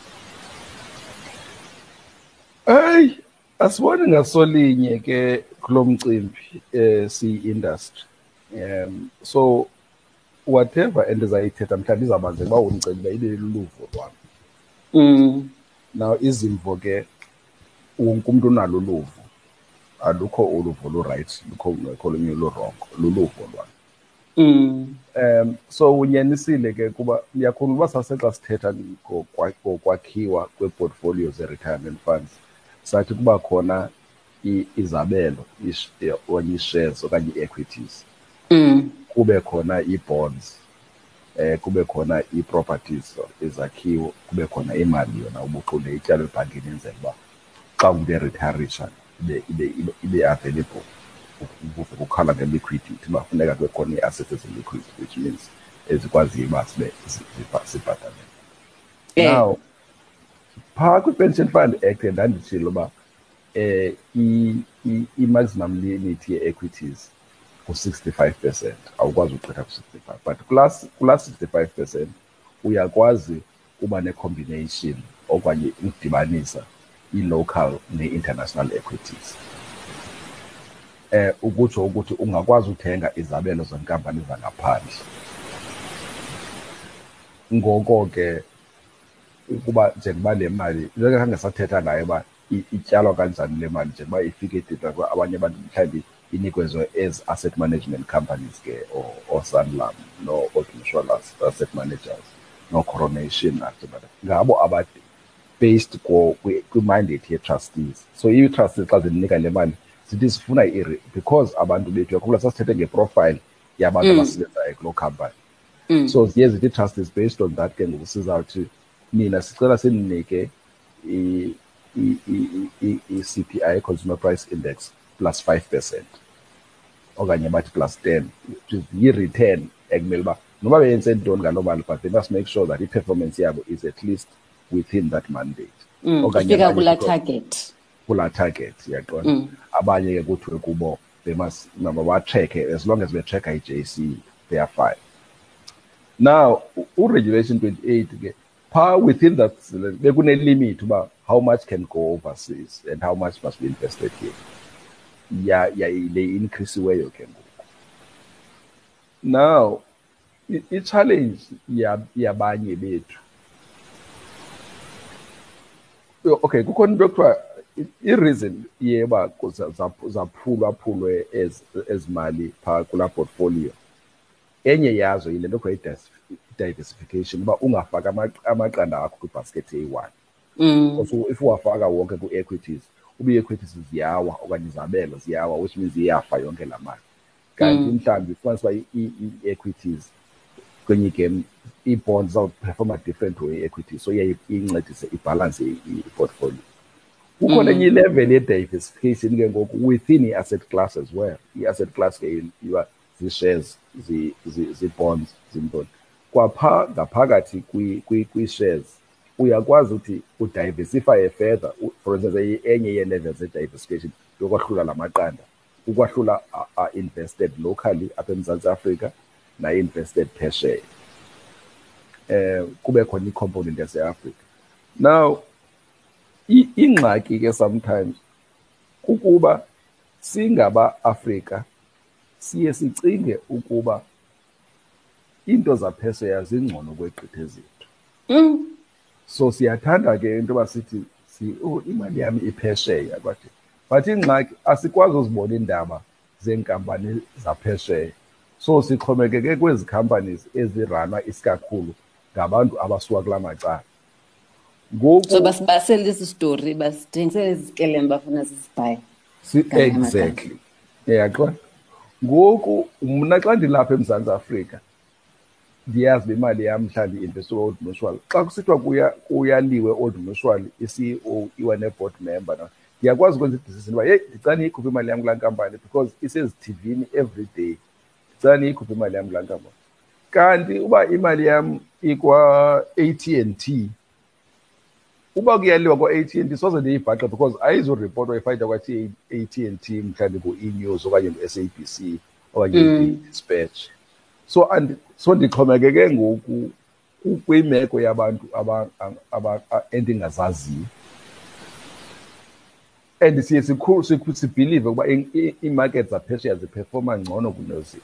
Eyi asiboni ngasolinye ke kulo mcimbi um siyi-industry um so whatever endizayithetha mhlawumbi izawubanze uba undicebile ibe luluvo lwam. Mm. Now izimvo ke wonke umuntu unalo uluvo. Alukho uluvo lurayithi lukho ngekho olunye lurongo luluvo lwam Mm. um so unyanisile ke kuba ndiyakhona uba sasexa sithetha ngokwakhiwa kweeportfolio ze-retirement funds. Sathi kuba khona izabelo okanye ii-shares okanye ii-equities Mm. kube khona ii-bonds eh kube khona ii-properties izakhiwo kube khona imali yona ubuqule ityalo ebhankini enzela uba xa umntu eritarisha ibe ibe ibe, ibe available ukukhala nge-liquidity uba funeka kube khona ii-assets ezi-liquid which means ezikwaziyo uba sibe sibhatalele Eh. now phaa kwi-pension fund act ndanditshilo uba um i-maximum limit ye-equities ku-65 percent. Awukwazi ukuchitha ku-65 but kulaa kulaa 65 percent uyakwazi uba ne-combination okanye ukudibanisa i-local ne-international equities. Eh ukutsho ukuthi ungakwazi uthenga izabelo zenkampani zangaphandle. Ngoko ke ukuba njengoba le mali njengekhange sathetha ngayo uba ityalwa kanjani le mali njengoba ifike edida abanye abantu mhlawumbi inikezwe as asset management companies ke or- or-sanlam no-old mutual asset managers no-coronation activate ngabo aba based kwi- kwi-mandate ye-trustees so i-trustees xa zinika le mali zithi sifuna because abantu bethu yakhula sasithethe ngeprofile yabantu abasebenzayo kuloo company. Mm. so ziye zithi trustees based on that ke ngoku sizawuthi nina sicela sininike i-CPI consumer price index plus 5 percent okanye bathi plus 10 which is yi-return ekumele uba noba beyenze ntoni ngaloo mali but they must make sure that i-performance yabo is at least within that mandate Mm. Okanye ifika abanye kulaa target kulaa target yaqona Mm. abanye ke kuthiwe kubo they must batracke as long as betracka i-JC they are fine now u-regulation 28 ke phaa within that bekune-limit uba how much can go overseas and how much must be invested here ya ya le increasiweyo ke ngoku. Now i-challenge ya- yabanye bethu. Okay kukhona into ekuthiwa i-reason yeba zaphulwaphulwe ezimali pha kulaa portfolio. Enye yazo yile nto kuthiwa i-diversification uba ungafaki amaqanda akho kwibhaskethi eyi-one. Mm. if uwafaka wonke ku-equities uba ii-equities ziyawa okanye izabelo ziyawa which means iyafa yonke laa mali kanti mhlawumbi ufumanisa uba i- i- i-equities kwenye igame ii-bonds zawuperforma different way i-equities so iye incedise ibhalanse i-portfolio kukhona enye ilevel ye-diversification ke ngoku within i-asset class as well i-asset class ke iba zii-shares zi- zi- zii-bonds zintoni kwaphaa ngaphakathi kwi- kwi- kwii-shares uyakwazi ukuthi udiversifye further U- for instance enye- enye yee-levels ze-diversification yokwahlula la maqanda ukwahlula a- a invested locally apha emzantsi afrika na-invested phesheya eh kube khona i-component yase-afrika. Now i- ingxaki ke sometimes kukuba singaba Afrika siye sicinge ukuba into zaphesheya zingcono kweqithe zethu. Mm. So siyathanda ke into basithi si oh imali yami iphesheya bathi but ingxaki asikwazi uzibona indaba zenkampani zaphesheya. So sixhomekeke kwezi companies eziranwa isikakhulu ngabantu abasuka kula macala. Ngoku so basibasele esi story basithengisele izikelembe bafuna sisibhaye Si- Ngamanye amagama. exactly. Yaqonda ngoku mna xa ndilapha emzantsi afrika ndiyazi uba imali yam mhlawumbi i-investiwe old mutual. Xa kusithiwa kuya kuyaliwe old mutual i-ceo iwa ne-board member na ndiyakwazi ukwenza idecision uba yeyi ndicela ndiyikhuphe imali yam kulaa nkampani because isezithivini every day. Ndicela ndiyikhuphe imali yam kulaa nkampani. Kanti uba imali yam ikwa-a t and t uba kuyaliwa kwa-a t and t soze ndiyibhaxe because ayizuripotwa ifayida kwa-a t and t mhlawumbi ku-e-news okanye ku-s a b c okanye i-dispatch. So andi so ndixhomekeke ngoku ku- kwimeko yabantu aba- aba- a- endingazaziyo. And siye sikhu- sikhu- sibhilive ukuba i- i- iimarket zaphesheya ziphefoma ngcono kunezethu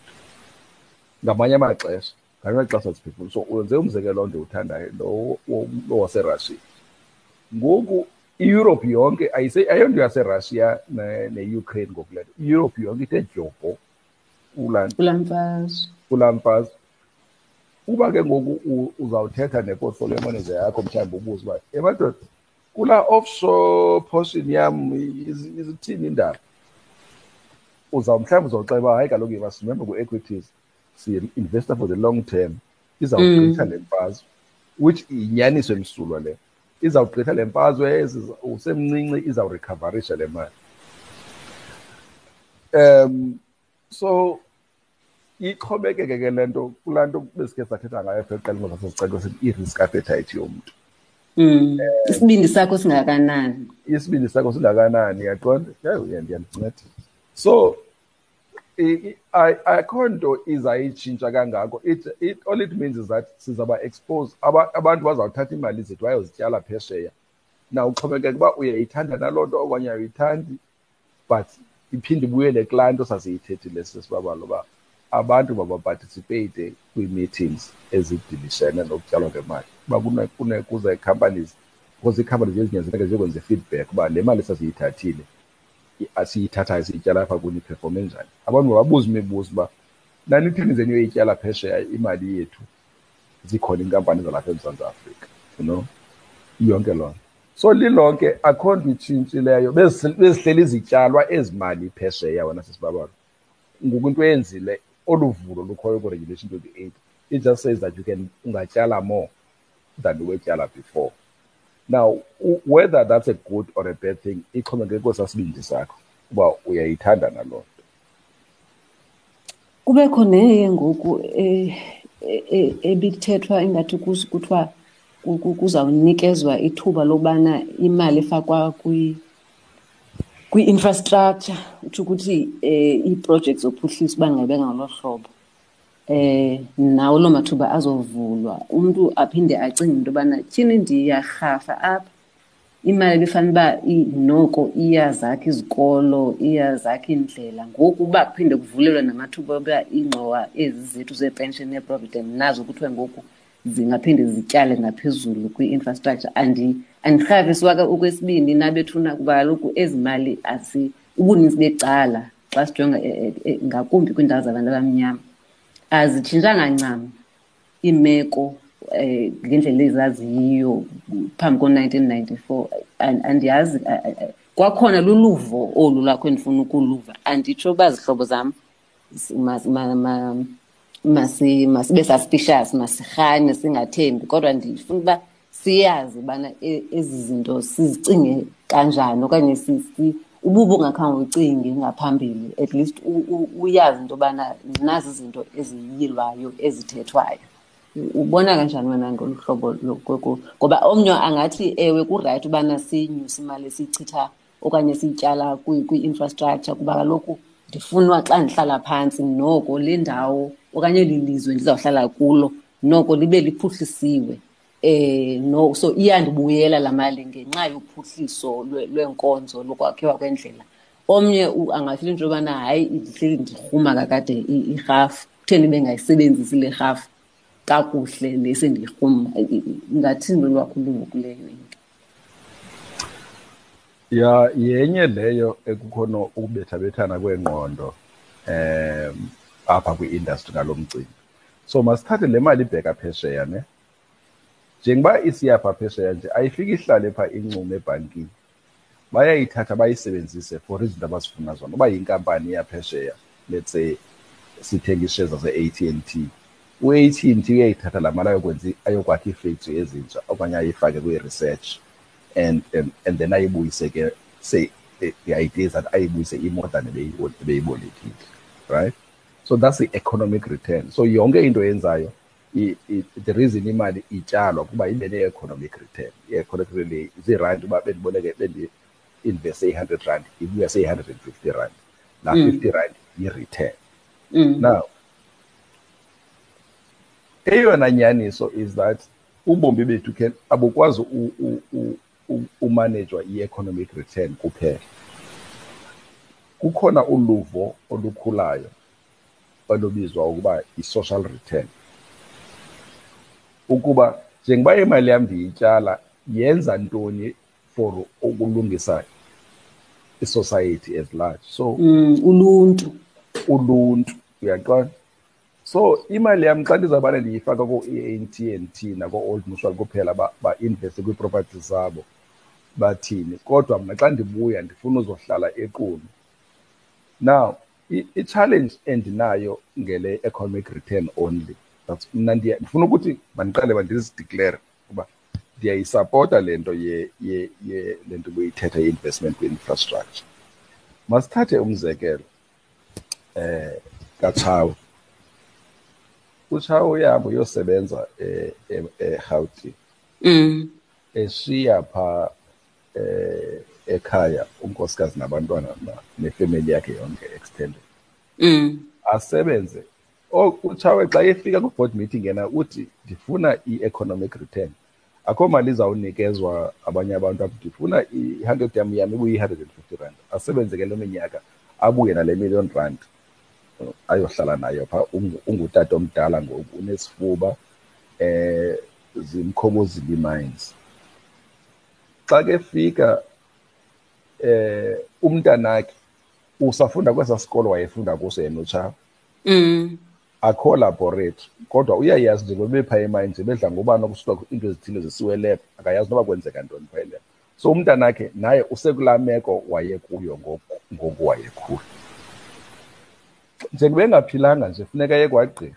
ngamanye amaxesha ngamanye amaxesha ziphefoma so wenze umzekelo ndiwuthandayo lo wo- lo waserussia. Ngoku ieurope yonke ayise- ayonto yaserussia ne- ne-ukraine ngoku le nto. Ieurope yonke ithe dyobho kulaa kulaa mfazwe. Kulaa mfazwe uba ke ngoku u- uzawuthetha neportfolio manager yakho mhlawumbi ubuze uba emadoda kulaa offshore portion yam iz- izithini indaba? Uza mhlawumbi uzawuxela uba hayi kaloku you must remember ku-equities si-investor for the long term. Izawugqitha le mfazwe which inyaniso emsulwa le. Izawugqitha le mfazwe ezi- usemncinci izawurekhavarisha le mali. Um so ixhomekeke ke le nto kulaa nto besikhe sathetha ngayo feqela ngosasezicelo sithi i-risk appetite yomntu. Mm. isibindi sakho singakanani? isibindi sakho singakanani yaqonda yeyo ndiyandinceda so i- i- ay- akho nto izayitshintsha kangako. It, it, all it means is that sizaba expose aba, abantu bazawuthatha iimali zethu bayozityala phesheya. Na uxhomekeka uba uyayithanda naloo nto okanye ayithandi but iphinde ibuyele kulaa nto sasiyithethile sesibabalo uba abantu mabaparticipate kwii-meetings ezidilishene nokutyalwa kwemali uba kune- kune- kuze companies because ii-companies ezinyanzeleke ziyokwenza i-feedback uba le mali sasiyithathile i- asiyithathayo siyityala apha kuni iphefome njani. Abantu mababuze imibuzo uba nanithini zenu yoyityala phesheya imali yethu? Zikhona iinkampani zalapha emzantsi afrika you know? Yonke loo nto. So lilonke akho nto itshintshileyo. Bezih- bezihleli zityalwa ezi mali phesheya wena sisibabalo ngoku into eyenzile olu vulo lukhoyo ku-regulation twenty-eight it just says that you can ungatyala more than uwetyala before. Now u- whether that's a good or a bad thing ixhomekeke kwesasibindi sakho uba uyayithanda naloo nto. Kubekho neye ngoku eh, eh, eh, ebithethwa ingathi kus- kuthiwa ku- ku- kuzawunikezwa ithuba lobana imali efakwa kwi kwi-infrastructure utsho ukuthi eh, ii-projects zophuhliso bangabe ngalo hlobo. Eh nawo loo mathuba azovulwa. Umntu aphinde acinge into yobana tyhini ndiyarhafa apha. Imali ebifana uba noko iyazakha izikolo iyazakha iindlela. Ngoku uba kuphinde kuvulelwe namathuba oba iingxowa ezi zethu zepension neprovident nazo kuthiwe ngoku zingaphinde zityale ngaphezulu kwi-infrastructure. Andi- andirhafiswa ke okwesibini nabethuna kuba kaloku ezi mali ubuninzi becala xa sijonga eh, eh, eh, ngakumbi kwiindawo zabantu abamnyama. Azitshintshanga ncam iimeko eh ngendlela ezaziyiyo phambi ko-1994 An- andiyazi kwakhona luluvo olu lwakho endifuna ukuluva. Anditsho uba zihlobo zam masi- masibe suspicious masirhane singathembi kodwa ndifuna uba siyazi ubana e- ezi zinto sizicinge kanjani okanye si- si- ububa ungakhange ucinge ngaphambili. At least u- u- uyazi into yobana nazi izinto eziyilwayo ezithethwayo. U- ubona kanjani wena ngolu hlobo lokuku ngoba omnye angathi ewe kurayithi ubana siyinyuse imali esiyichitha okanye siyityala kwi- kwi-infrastructure kuba kaloku ndifunwa xa ndihlala phantsi noko le ndawo okanye eli lizwe ndizawuhlala kulo noko libe liphuhlisiwe eh no so iyandibuyela la mali ngenxa yophuhliso lwe- lweenkonzo lokwakhiwa kwendlela. Omnye angafila into yobana hayi ndihleli ndirhuma kakade irhafu kutheni bengayisebenzisi le rhafu? Kakuhle nesendiyirhuma ngathini lolwakho uluvo kuleyo into. Ya yenye leyo ekukhona ukubethabethana kwengqondo um apha kwi-industry ngalo mcimbi. So masithathe le mali ibheka phesheya ne? Njengoba isiyapha phesheya nje ayifiki ihlale pha incumo ebhankini. Bayayithatha bayisebenzise for izinto abazifuna zona. Uba yinkampani yaphesheya let's say sithenga ishares zase-AT&T u-AT&T uyayithatha la mali ayokwenza ayokwakha ii-factory ezintsha okanye ayifake kwi-research. And, and, and then ayibuyise ke say the, the idea is that ayibuyise i-more than ebeyibolekile right? So that's the economic return. So yonke into yenzayo the reason imali ityalwa kuba ibe ne-economic return. I-economic return ziirandi uba bendiboleke bendi-investe i-hundred rand ibuya seyi-hundred and fifty rand. La mm. fifty rand yi-return mm. now eyona nyaniso is that ubombi bethu ke abukwazi umanejwa i-economic return kuphela. Kukhona uluvo olukhulayo olubizwa ukuba i-social return. Ukuba njengoba imali yam ndiyityala yenza ntoni for ukulungisa i-society as large? So mm, uluntu. Uluntu uyaqonda so imali yam xa ndizawubana ndiyifaka ko-A&T nako-Old Mutual kuphela ba-investe kwii-properties zabo bathini. Kodwa mna xa ndibuya ndifuna uzohlala equnu. Now i-challenge endinayo ngele economic return only. That's mna ndifuna ukuthi mandiqale mandizideclare uba ndiyayisapota le nto ye, ye, ye le nto buyithetha i-investment kwi-infrastructure masithathe umzekelo eh kachawe uchawe uyahamba uyosebenza eGauteng. Mm. eshiya pha eh ekhaya unkosikazi nabantwana nefemeli yakhe yonke extended. Mm. asebenze. Utshawe xa efika ku-board meeting yena uthi ndifuna i-economic return. Akho mali izawunikezwa abanye abantu apho ndifuna i-hundred yam yam ibuyi-hundred and fifty rand. Asebenze ke lo minyaka abuye nale million rand ayohlala nayo pha ungutata omdala ngoku unesifuba eh zimkhobozile mines xa ke fika eh umntanakhe usafunda kwesa sikolo wayefunda kuso yena uchawe mm. Akho laboratory kodwa uyayazi nje ngoba bepha emine nje bedla ngobani okusuka into ezithile zisiwe lab akayazi noba kwenzeka ntoni pha lab so umntanakhe naye usekulaa meko wayekuyo ngoku wayekhula. Njengoba engaphilanga nje funeka ye kwagqirha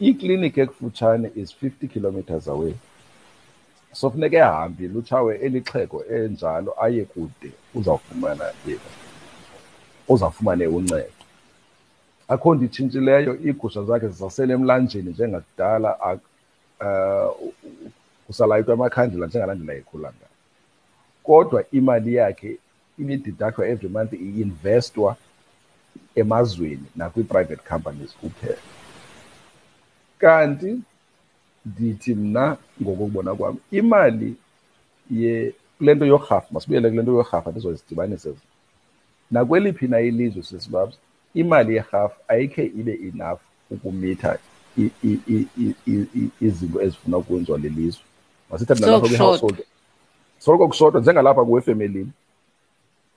ikliniki ekufutshane is 50 kilometers away. So funeka ehambile utshawe elixhego enjalo aye kude. Uzawufumana uzawufumane uncedo. Akho nto itshintshileyo iigusha zakhe zisasele emlanjeni njengakudala um kusalayitwa amakhandlela njengalaa ndlela ekhula ngayo. Kodwa imali yakhe ibididakthwa every month i-investwa emazweni nakwii-private companies kuphela. Kanti ndithi mna ngokokubona kwam imali ye kule nto yorhafu masibuyele kule nto yorhafu ndizozidibanise nakweliphi na ilizwe sesibabs imali yerhafu ayikhe ibe enough ukumitha izinto ezifuna ukwenziwa lilizwe masithathe nalapha kwi-household soloko kushotha njengalapha kuwefemelini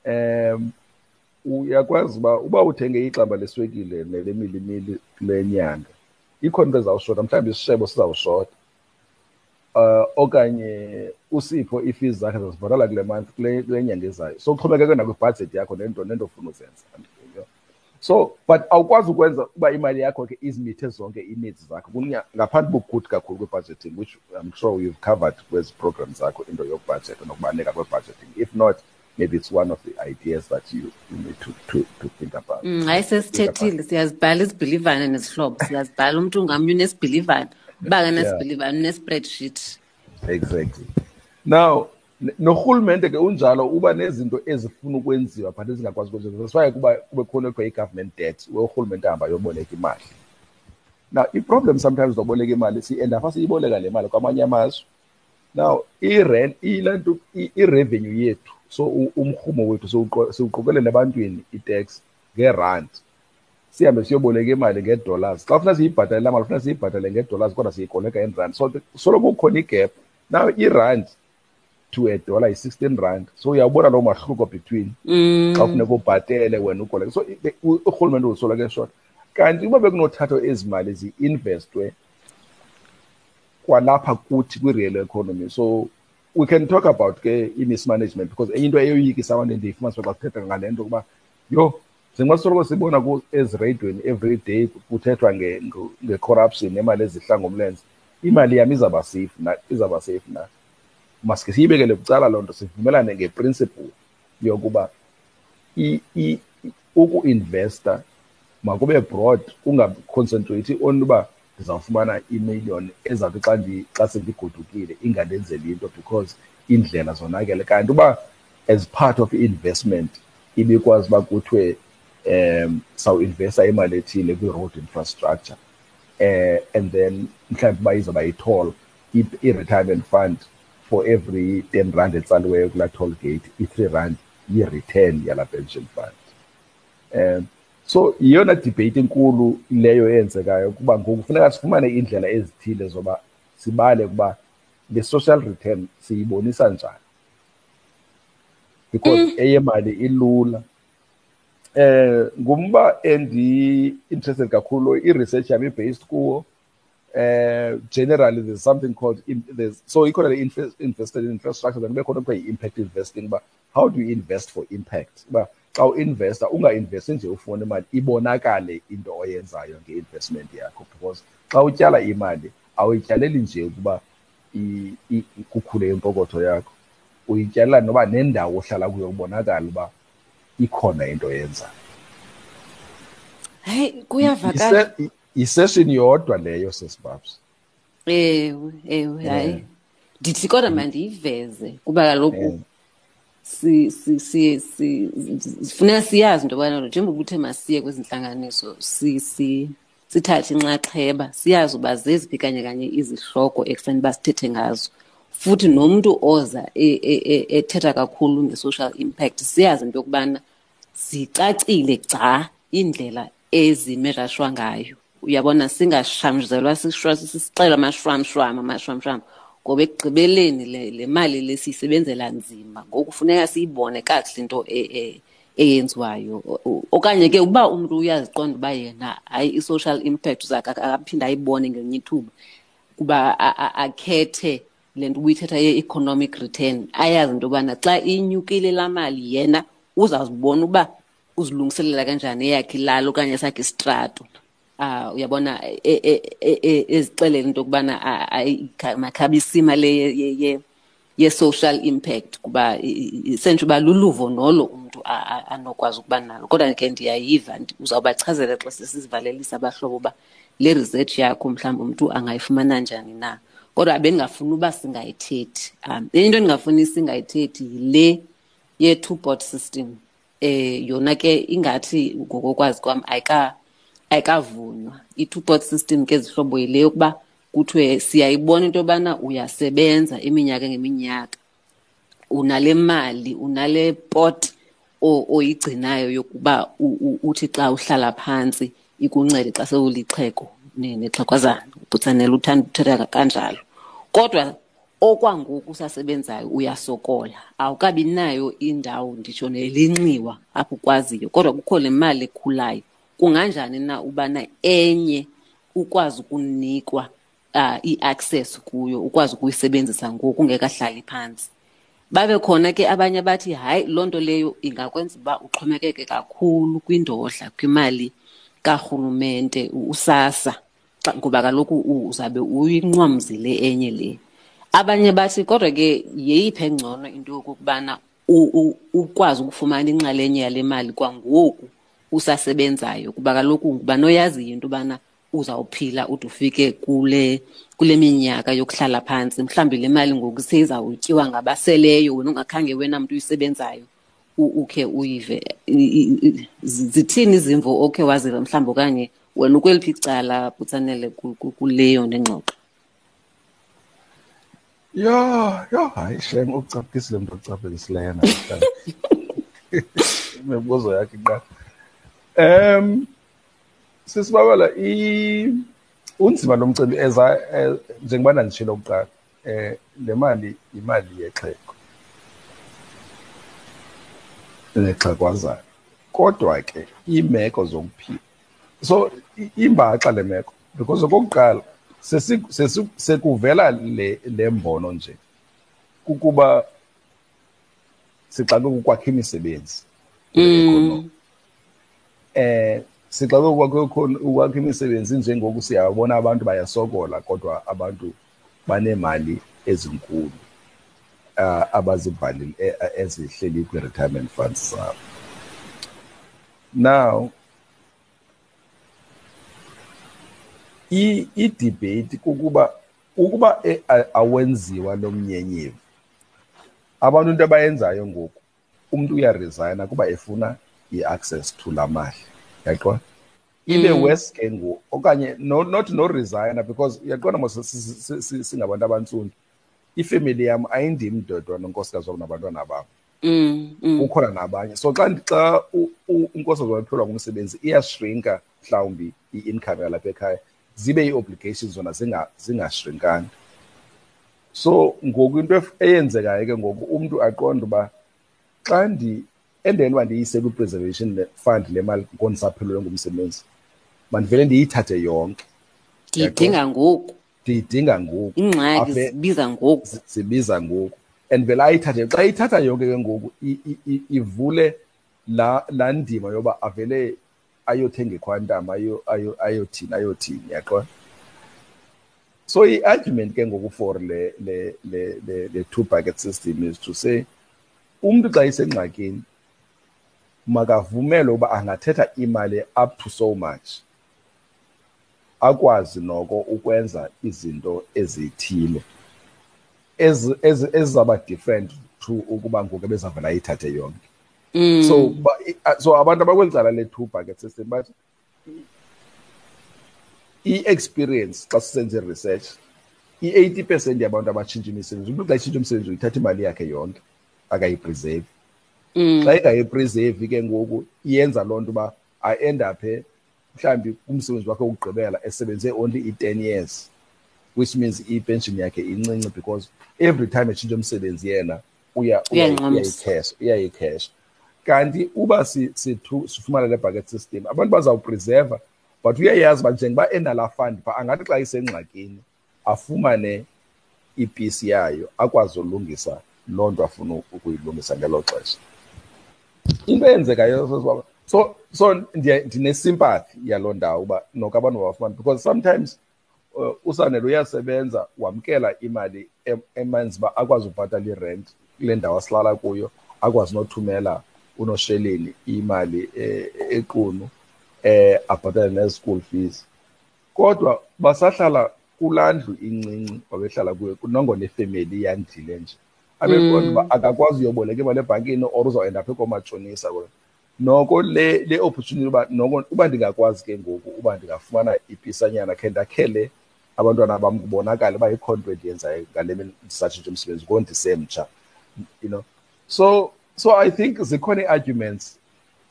um uyakwazi uba uba uthenge ixamba leswekile nele milimili kule nyanga ikhona into ezawushota mhlawumbi isishebo sizawushota uh okanye usipho iifees zakhe zazibhatala kule month kule nyanga ezayo. So kuxhomekeke nakwibhajethi yakho nento nento ofuna uzenza so but awukwazi ukwenza uba imali yakho ke izimithe zonke ii-needs zakho. Ngaphandle bokugude kakhulu kwe-budgeting which i'm sure you've covered kwezi programs zakho into yokubhajetha nokubaluleka kwe-budgeting. If not maybe it's one of the ideas that you, you need to, to, to think about. Mm, hayi sesithethile siyazibhala isibhilivane nesihlobo siyazibhala umntu ngamnye unesibhilivane. Uba kanesibhilivane unespreadsheet. Exactly. Now norhulumente ke unjalo uba nezinto ezifuna ukwenziwa but ezingakwazi ukwenziwa. That's why kuba kube khona ekho i-government debt urhulumente ahamba yoboleka imali. Now i-problem sometimes zoboleka imali si-end apha siyiboleka le mali kwamanye amazwe now i-rent ilanto i-revenue yethu so umrhumo wethu siwuqokelela ebantwini i-tax ngerand. Sihambe siyoboleka imali ngedollars. Xa ufuna siyibhatale laa mali ufuna siyibhatale ngedollars kodwa siyikoleka in rand so soloko kukhona igap. Now irand to a dollar yi-sixteen rand. So uyawubona loo mahluko between xa kufuneka ubhatele wena ukoleka so urhulumente usoloko eshota kanti uba bekunothathwa ezi mali zi-investwe kwalapha kuthi kwi-real economy. So we can talk about ke i-mismanagement because enye into eyoyikisa abantu endiyifumanisa xa kuthetha ngale nto ukuba yho njengoba sisoloko sibona ezireyidweni every day kuthethwa nge-corruption nemali ezihla ngomlenze imali yam izawuba safe na izawuba safe na? Maske siyibekele bucala loo nto sivumelane ngeprinciple yokuba uku-investa makube broad ungaconcentrate on uba ndizawufumana imiliyoni ezawuthi xa xa sendigodukile ingandenzeli into because iindlela zonakele. Kanti uba as part of i-investment ibikwazi uba kuthiwe um sawuinvesta imali ethile kwi-road infrastructure uh, and then mhlawumbi uba izawuba yi-toll i-retirement fund for every ten rand etsaliweyo kulaa toll gate i-three rand yi-return yalaa pension fund. Um so yiyona debate enkulu leyo eyenzekayo kuba ngoku kufuneka sifumane iindlela ezithile zoba sibale ukuba le social return siyibonisa njani. Because mm. eyemali ilula. Eh ngumba endi-interested kakhulu i-research yami i-based kuwo. Uh, generally there's something called there's so ikhona le invested in infrastructure then kube khona kuthiwa yi-impact investing uba how do you invest for impact? Uba xa uinvesta ungainvesti nje ufuna imali ibonakale into oyenzayo nge-investment yakho because xa utyala imali awuyityaleli nje ukuba kukhule impokotho yakho. Uyityalela noba nendawo ohlala kuyo kubonakala uba ikhona into oyenzayo. Hayi kuyavakala. Yisession yodwa leyo sesibabs ewe ewe hayi. Ndithi kodwa mandiyiveze kuba kaloku si si si si sifuneka siyazi into yobana njengoba uthe masiye kwezi ntlanganiso si si sithathe inxaxheba siyazi uba zeziphi kanye kanye izihloko ekufanele uba sithethe ngazo. Futhi nomntu oza ethetha kakhulu nge-social impact siyazi into yokubana zicacile gca iindlela ezimejashwa ngayo. Uyabona singashwamzelwa sisixela amashwamshwam amashwamshwam ngoba ekugqibeleni le, le mali le siyisebenzela nzima. Ngoku funeka siyibone kakuhle into eyenziwayo. Okanye ke uba umntu uyaziqonda uba yena hayi i-social impact uzake akaphinde ayibone ngenye ithuba kuba akhethe le nto ubuyithetha ye-economic return. Ayazi into yobana xa inyukile laa mali yena uzazibona uba uzilungiselela kanjani eyakhe ilali okanye esakhe isitrato uh uyabona ezixelela into yokubana makhabe isima le ye-social impact kuba sentsho uba luluvo nolo umntu anokwazi ukuba nalo. Kodwa ke ndiyayiva uzawubachazela xa sesizivalelisa abahlobo uba le research yakho mhlawumbi umntu angayifumana njani na. Kodwa bendingafuni uba singayithethi um enye into endingafuni singayithethi yile ye-two bot system eh yona ke ingathi ngokokwazi kwam ayika ayikavunywa. I-two pot system ke zihlobo yile yokuba kuthiwe siyayibona into yobana uyasebenza iminyaka ngeminyaka. Unale mali unale pot oyigcinayo yokuba uthi xa uhlala phantsi ikuncede xa sewulixheko nexhekwazana ubhutsanela uthanda uthetha kanjalo. Kodwa okwangoku usasebenzayo uyasokola. Awukabi nayo indawo nditsho nelinxiwa apho ukwaziyo kodwa kukho le mali ekhulayo kunganjani na ubana enye ukwazi ukunikwa uh, i-access kuyo ukwazi ukuyisebenzisa ngoku ungekahlali phantsi babe khona ke abanye bathi hayi loo nto leyo ingakwenza uba uxhomekeke kakhulu kwindodla kwimali karhulumente usasa ngoba kaloku uzawube uyinqwamzile enye le. Abanye bathi kodwa ke yeyiphe engcono into yokokubana ukwazi ukufumana inxalenye yale mali kwangoku usasebenzayo kuba kaloku nguba noyazi into yobana uzawuphila ude ufike kule kule minyaka yokuhlala phantsi mhlawumbi le mali ngoku seyizawutyiwa ngabaseleyo wena ungakhange wena mntu uyisebenzayo ukhe uyive zithini izimvo okhe waziva mhlawumbi okanye wena ukweliphi icala butsanele kuleyo nengxoxo yho yho hayi shem ucaphukisile mntu ocaphukisileyo namhlanje. Imibuzo yakhe iqala. Um sisibabala i unzima lomcimbi eza njengoba ngishilo kuqala eh le mali imali yexhego. Nexhegwazana. Kodwa ke imeko zokuphila. So imbaxa le meko because okokuqala sekuvela le le mbono nje kukuba sixake ukwakha imisebenzi. Eh sixake ukwakha imisebenzi njengoku siyabona abantu bayasokola kodwa abantu banemali ezinkulu uh, abazibhalile ezihleli kwi-retirement funds zabo. Now i-debate kukuba ukuba awenziwa lo mnyenyevu abantu into abayenzayo ngoku umuntu uyaresigna kuba efuna i-access to la mali yaqona ibe worse ke ngoku okanye no, not no resigner because uyaqona mos singabantu abantsundu. Ifemeli yam ayindim dodwa nonkosikazi wam nabantwana bam. Kukhona nabanye. So xa xa unkosikazi wam ephelwa ngumsebenzi iyashrinka mhlawumbi i-income yalapha ekhaya zibe ii-obligations zona zingashrinkanga. So ngoku into eyenzekayo ke ngoku umntu aqonde uba xa endele uba ndiyise kwi-preservation fund le mali ngondisaphelelwe ngumsebenzi. Mandivele ndiyithathe yonke. Ndiyidinga ngoku. Ndiyidinga ngoku. Ingxaki zibiza ngoku. zibiza ngoku. And vele ayithathe xa ithatha yonke ke ngoku ivule la laa ndima yoba avele ayothenga iquantum ayothini ayothini yaqona so i-argument ke ngoku for le le le le, le two bucket system is to say umntu xa isengxakini makavumele uba angathetha imali up to so much. Akwazi noko ukwenza izinto ezithile ezizaba different to ukuba ngoku ebezavela ayithathe yonke. So so abantu abakweli cala le-two bucket system but i-experience xa sisenze research i-eighty percent yabantu abatshintsha imisebenzi umntu xa itshintsha umsebenzi uyithatha imali yakhe yonke akayipreserve. Xa ingayipreserve ke ngoku iyenza loo nto uba aendaphe mhlawumbi kumsebenzi wakhe wokugqibela esebenze only i-ten years which means ipension yakhe incinci because every time etshintsha umsebenzi yena uyayikhesha uyayikhesha kanti uba sifumana le bucket system abantu bazawupreserva but uyayazi uba njengoba enala fund pha angathi xa isengxakini afumane ipisi yayo akwazi ulungisa loo nto afuna ukuyilungisa ngelo xesha. Into eyenzekayo so so ndine-sympathy yaloo ndawo uba noko abantu mabafumane because sometimes uh, usanele uyasebenza wamkela imali emanzi uba akwazi ubhatala irent kule ndawo asilala kuyo akwazi nothumela unosheleni imali equnu eh abhatale ne-school fees. Kodwa basahlala kulaa ndlu incinci wabehlala kuyo nongona ifemeli iyandile nje. Abeqonda uba akakwazi uyoboleka imali ebhankini or uzawuenda apha koomatshonisa noko le le opportunity uba noko uba ndingakwazi ke ngoku uba ndingafumana ipisanyana khe ndakhele abantwana bam kubonakale uba ikho nto endiyenzayo ngale mini ndisatshintsha umsebenzi ngo ndisemtsha you know. So so i think zikhona ii-arguments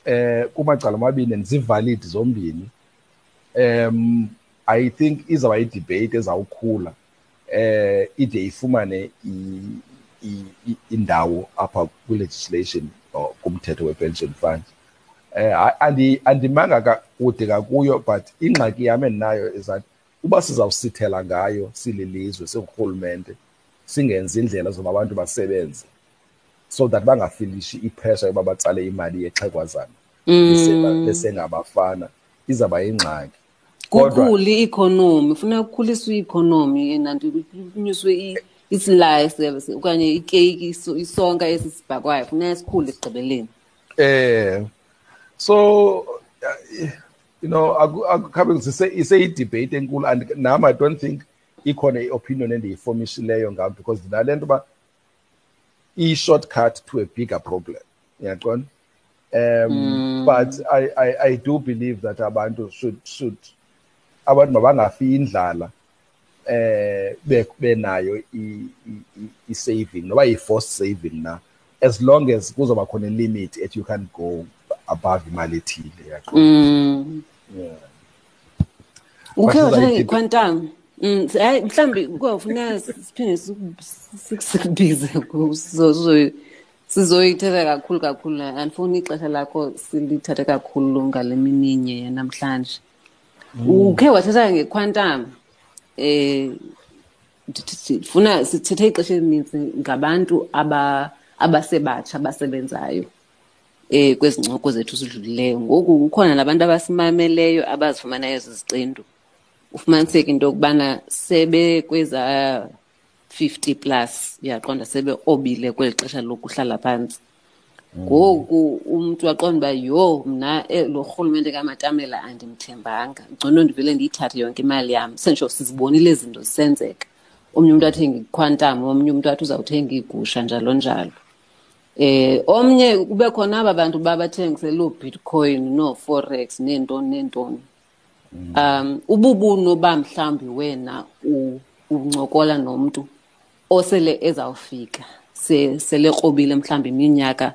eh kumacala amabini and zivalid zombini. Um i think izawuba yidebate ezawukhula eh ide ifumane indawo apha kwi-legislation or kumthetho we-pension fund. Eh andimanga kude kakuyo but ingxaki yam endinayo is that uba sizawusithela ngayo sililizwe singurhulumente singenzi indlela zoba abantu basebenze so that bangafilishi ipressure yoba batsale imali yexhegwazana besengabafana izawuba yingxaki. Kukhule i-economy funeka kukhuliswe i-economy nanti kunyuswe isilayi service okanye ikeyiki isonka esi sibhakwayo funeka sikhule esigqibeleni eh so you know akukhabe iseyidebate enkulu and nam i don't think ikhona i-opinion endiyifomisheleyo ngam because ndinale nto uba i-shortcut to a bigger problem. Uyaqona um mm. but I, I, I do believe that abantu should should abantu mabangafi indlala. Eh benayo i-saving noba yi-forced saving na as long as kuzoba khona limit at you can go above imali ethile yaqona mm. yeah. Ukhe wathatha ngequantum um hayi mhlawumbi kuzawufuneka siphinde sikubize sizoyithetha kakhulu kakhulu andifuni ixesha lakho silithathe kakhulu ngale mininye yanamhlanje ukhe wathetha ngequantum um funa sithethe ixesha elininzi ngabantu abasebatsha abasebenzayo eh kwezi ncoko zethu sidlulileyo ngoku kukhona nabantu abasimameleyo abazifumanayo zizicindu ufumaniseke into yokubana sebe kweza 50 plus uyaqonda sebe obile kweli xesha lokuhlala phantsi. Ngoku umntu aqonda uba yho mna lo rhulumente kamatamela andimthembanga. Ngcono ndivele ndiyithathe yonke imali yam. Senditsho sizibonile izinto zinto zisenzeka. Omnye umntu athenga iquantum omnye umntu athi uzawuthenga iigusha njalo njalo. Eh omnye kube khona aba bantu babathengisela bitcoin nooforex neentoni neentoni. Um ububuno ba mhlambi wena uncokola nomntu osele ezawufika selekrobile sele krobile mhlambi iminyaka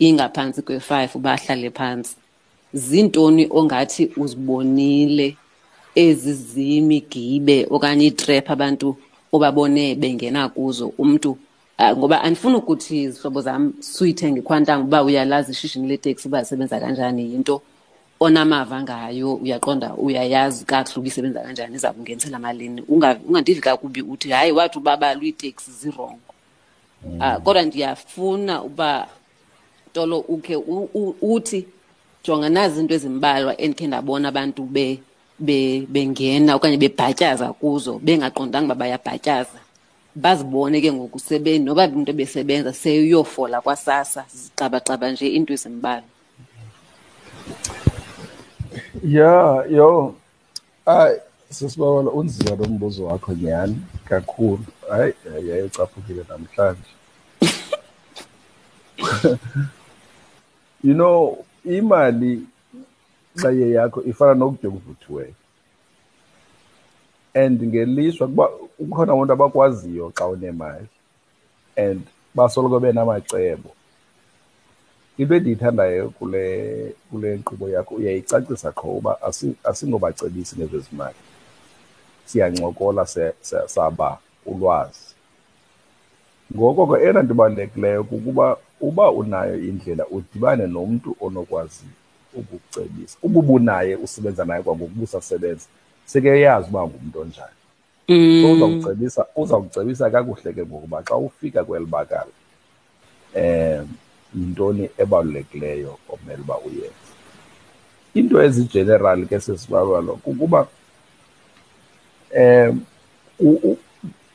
ingaphantsi kwe-five bahlale phantsi. Ziintoni ongathi uzibonile? Ezi zimigibe okanye iitrep abantu obabone bengena kuzo umntu uh, ngoba andifuni ukuthi izihlobo zam suyithenga ikhwantanga uba uyalazi ishishini leteksi uba zisebenza kanjani yinto onamava ngayo uyaqonda uyayazi kakuhle uba isebenza kanjani iza kungenisela malini. Ungandivi kakubi uthi hayi wathi ubabalwa iiteksi zirongo uh, kodwa ndiyafuna uba tolo ukhe uthi jonga nazi into ezimbalwa endikhe ndabona abantu be bengena okanye bebhatyaza kuzo bengaqondanga uba bayabhatyaza. Bazibone ke ngoku sebeni noba into besebenza seyofola kwasasa zixabaxaba nje into ezimbalwa. Ya yo. Hayi sesibabala unzima lo mbuzo wakho nyhani? Kakhulu. Hayi yayecaphukile namhlanje you know imali xa iye yakho ifana nokutya okuvuthiweyo and ngelishwa kuba kukhona abantu abakwaziyo xa unemali and basoloko benamacebo. Into endiyithandayo kule kule nkqubo yakho uyayicacisa qho uba asingobacebisi ngezezimali. Siyancokola saba ulwazi. Ngoko ke eyona nto ibalulekileyo kukuba uba unayo indlela udibane nomntu onokwazi ukukucebisa. Uba ubunaye usebenza naye kwangoku seke yazi uba ngumntu onjani. So uzawucebisa uzawucebisa kakuhle ke ngokuba xa ufika kweli bakala um yintoni ebalulekileyo omele uba uyenze? Into ezigeneral ke sesibalwalo kukuba um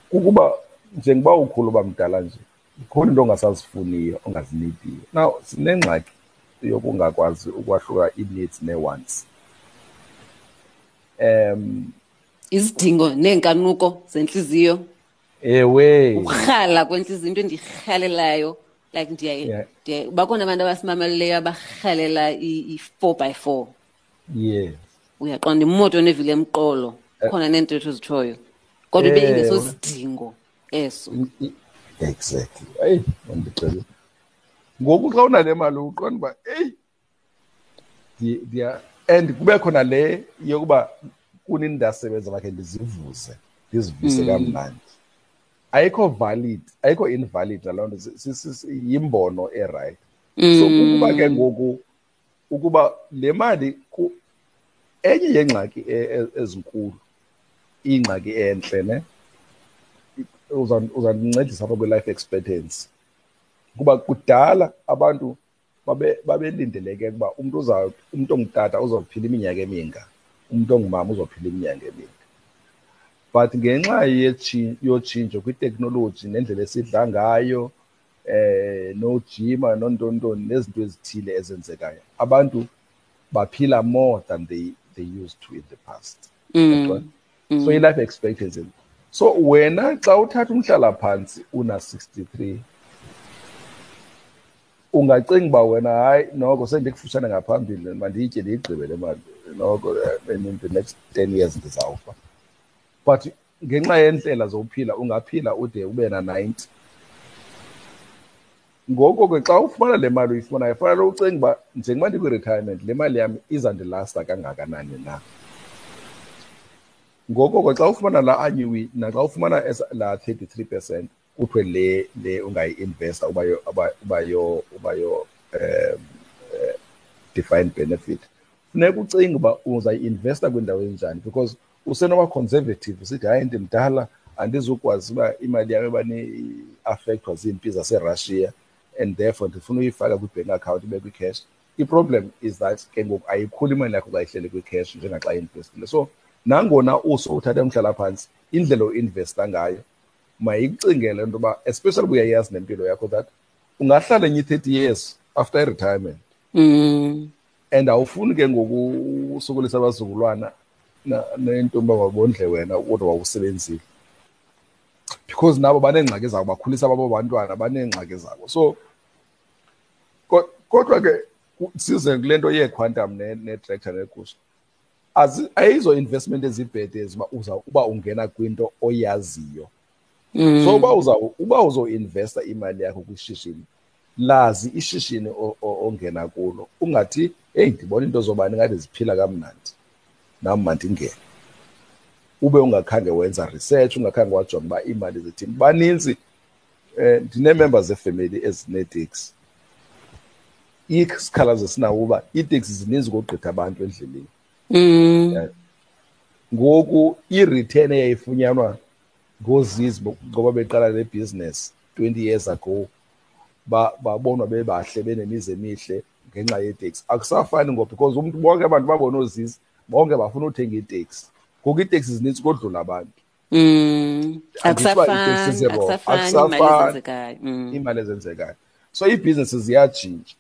kukuba njengoba ukhulu uba mdala nje ikhona into ongasazifuniyo ongazinidiyo now sinengxaki yokungakwazi ukwahluka ii-needs nee-wants um izidingo neenkanuko zenhliziyo. Ewe. Urhala kwentliziyo into endiyirhalelayo like ndiyaye ndiyaye bakhona abantu abasimameleleyo abarhalela i-four by four. Yes. Uyaqonda imoto nevili emqolo khona neentetho ezitshoyo kodwa ibe ingesosidingo eso. Exactly. Eyi mandicele ngoku xa unale mali uqonda uba eyi ndiya and kube khona le yokuba kunini ndasebenza makhe ndizivuse ndizivise kamnandi. Ayikho valid ayikho invalid naloo nto yimbono erayithi so ukuba ke ngoku ukuba le mali enye yeengxaki ezinkulu ingxaki entle ne uzandincedisa apha kwi-life expectancy. Kuba kudala abantu babelindeleke ukuba umntu uza umntu ongutata uzophila iminyaka eminga umntu ongumama uzophila iminyaka eminga but ngenxa yotshintsho kwiteknoloji nendlela esidla ngayo eh nojima nontontoni nezinto ezithile ezenzekayo abantu baphila more than they they used to in the past. Mm. so i-life expectancy so wena xa uthatha umhlala phantsi una 63 ungacinga uba wena hayi noko sendikufutshane ngaphambili mandiyitye ndiyigqibe le mali noko eh, in the next 10 years ndizawufa. But ngenxa yendlela zokuphila ungaphila ude ube na-90 ngoko ke xa ufumana le mali uyifunayo fanele ucinga uba njengoba ndikwi-retirement le mali yam izandilasta kangakanani na. Ngoko ko xa ufumana la annuity naxa ufumana la 33 percent kuthiwe le le ungayi-investa uba yo uba yo um defined benefit. Funeka ucinga uba uzayi-investa kwindawo enjani because usenoba conservative usithi hayi ndimdala andizukwazi uba imali yam ebane-affectwa ziimpi zaserussia and therefore ndifuna uyifaka kwi-bank account ibe kwi-cash i-problem is that ke ngoku ayikhuli imali yakho xa ihlele kwi-cash njengaxa investile so nangona uso uthathe umhlalaphantsi indlela oinvesta ngayo mayikucingele into yoba especially uyayazi nempilo yakho that ungahlala enye i-thirty years after i-retirement. Mm. and awufuni ke ngoku usukulisa abazukulwana nento yoba babondle wena kodwa wawusebenzile. Because nabo baneengxaki zabo bakhulisa babo bantwana baneengxaki zabo. So kodwa ke size kule nto yeequantum netractor negusha ayizo investment ezibhede uba uza uba ungena kwinto oyaziyo. So uba uza uba uzoinvesta imali yakho kwishishini lazi ishishini ongena kulo ungathi heyi ndibona into zobani ngathi ziphila kamnandi nam mandingene. Ube ungakhange wenza research ungakhange wajonga uba iimali zithini. Baninzi um ndinee-members zefemeli ezineeteksi isikhalazo sinawo uba iiteksi zininzi kokugqitha abantu endleleni. Mm. Ngoku i-return eyayifunyanwa ngoozizi ngoba beqala le business 20 years ago babonwa bebahle benemizi emihle ngenxa yeteksi akusafani ngo because umntu bonke abantu babona oozizi bonke bafuna uthenga iteksi ngoku iiteksi zininzi kodlula abantu Mm. Akusafani, akusafani imali ezenzekayo. So ibhizinesi ziyatshintsha.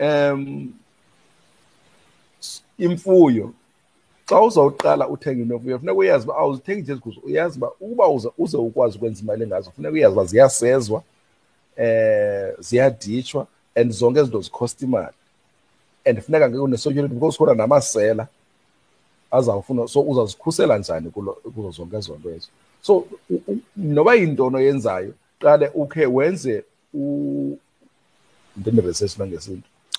Um imfuyo. Xa uzawuqala uthenga imfuyo funeka uyazi uba awuzithengi nje eziguzo uyazi uba ukuba uze uze ukwazi ukwenza imali ngazo funeka uyazi uba ziyasezwa eh ziyaditshwa and zonke izinto zikhosta imali. And funeka ngeke une-security because khona namasela azawufuna so uzazikhusela njani kuzo zonke ezo nto ezo. So noba yintoni oyenzayo qale ukhe wenze ndine-research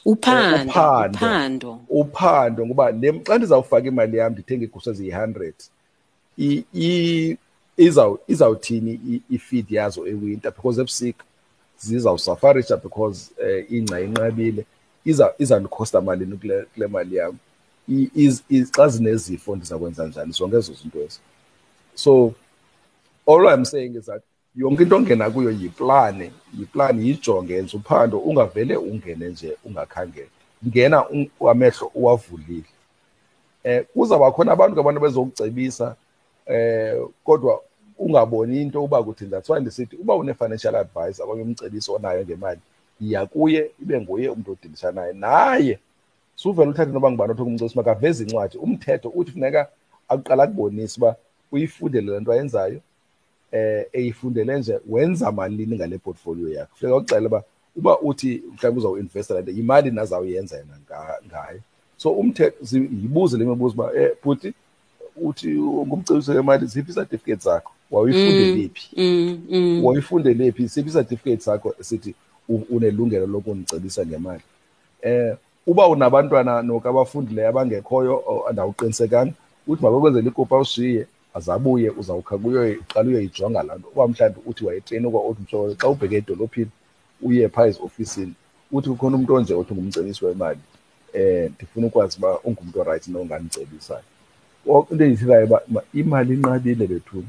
nangesintu uphando. uphando. Uphando ngoba le xa ndizawufaka imali yam ndithenge iigusha eziyi-hundred izawuthini ifeed yazo ewinter? Because ebusika zizawusafarisha because um ingca inqabile izandikhosta malini kule, kule mali yam. Xa zinezifo ndiza kwenza njani zonke ezo zinto ezo. So all i'm saying is that yonke into ongena kuyo yiplane yiplani yijonge yenza uphando ungavele ungene nje ungakhangela. Ngena amehlo uwavulile. Eh kuzawuba khona abantu abantu bezokucebisa eh kodwa ungaboni into uba kuthini that's why ndisithi uba une-financial advice okanye umcebisi onayo ngemali yiya kuye ibe nguye umntu odilisa naye. Naye suvele uthathe noba ngubani othi kumcebisa makaveze incwadi umthetho uthi funeka akuqala akubonise uba uyifundele le nto ayenzayo. Eh eyifundele nje wenza malini ngale portfolio yakho? Funeka ucela uba uba uthi mhlawumbe uzawuinvesta lento imali nazawuyenza yena ngayo so umthetho yibuze le mibuzo uba eh bhuti uthi ngumcebisi wemali ziphi certificate zakho? Wawuyifundele phi wawuyifundele phi siphi certificate sakho sithi unelungelo lokundicebisa ngemali. Eh uba unabantwana noku abafundileyo abangekhoyo andawuqinisekanga uthi mabakwenzela ikopa ushiye azabuye uzawukha kuyo qala uyoyijonga laa nto. Uba mhlawumbi uthi wayetreyini kwa othi mhlobo xa ubheke edolophini uye phaa eziofisini uthi kukhona umntu onje othi ngumcebisi wemali um ndifuna ukwazi uba ungumntu orayithi nongandicebisayo into endiyithethayo uba imali inqabile bethuni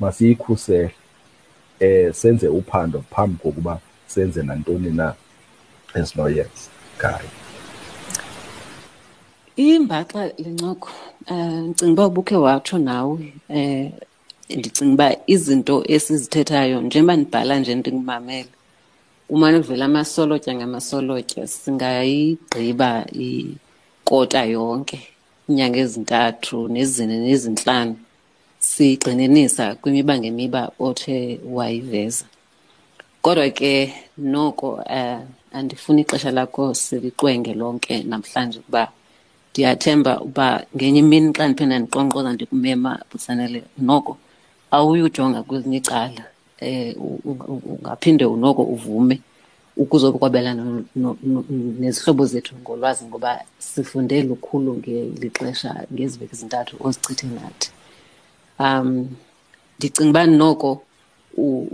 masiyikhusele um senze uphando phambi kokuba senze nantoni na esinoyenza ngayo imbaxa lencoko um ndicinga uba ubukhe watsho nawe um ndicinga uba izinto esizithethayo njengoba ndibhala nje ndingumamele umane uvela amasolotya ngamasolotya singayigqiba ikota yonke iinyanga ezintathu nezine nezintlanu sigxininisa kwimiba ngemiba othe wayiveza. Kodwa ke noko um andifuni ixesha lakho siliqwenge lonke namhlanje ukuba ndiyathemba uba ngenye imini xa ndiphinda ndiqonkqoza ndikumema busanele noko awuyujonga kwezinye icala um ungaphinde unoko uvume ukuzokwabelana nezihlobo zethu ngolwazi ngoba sifunde lukhulu ngelixesha ngezi veki zintathu ozichithe nathi um ndicinga uba noko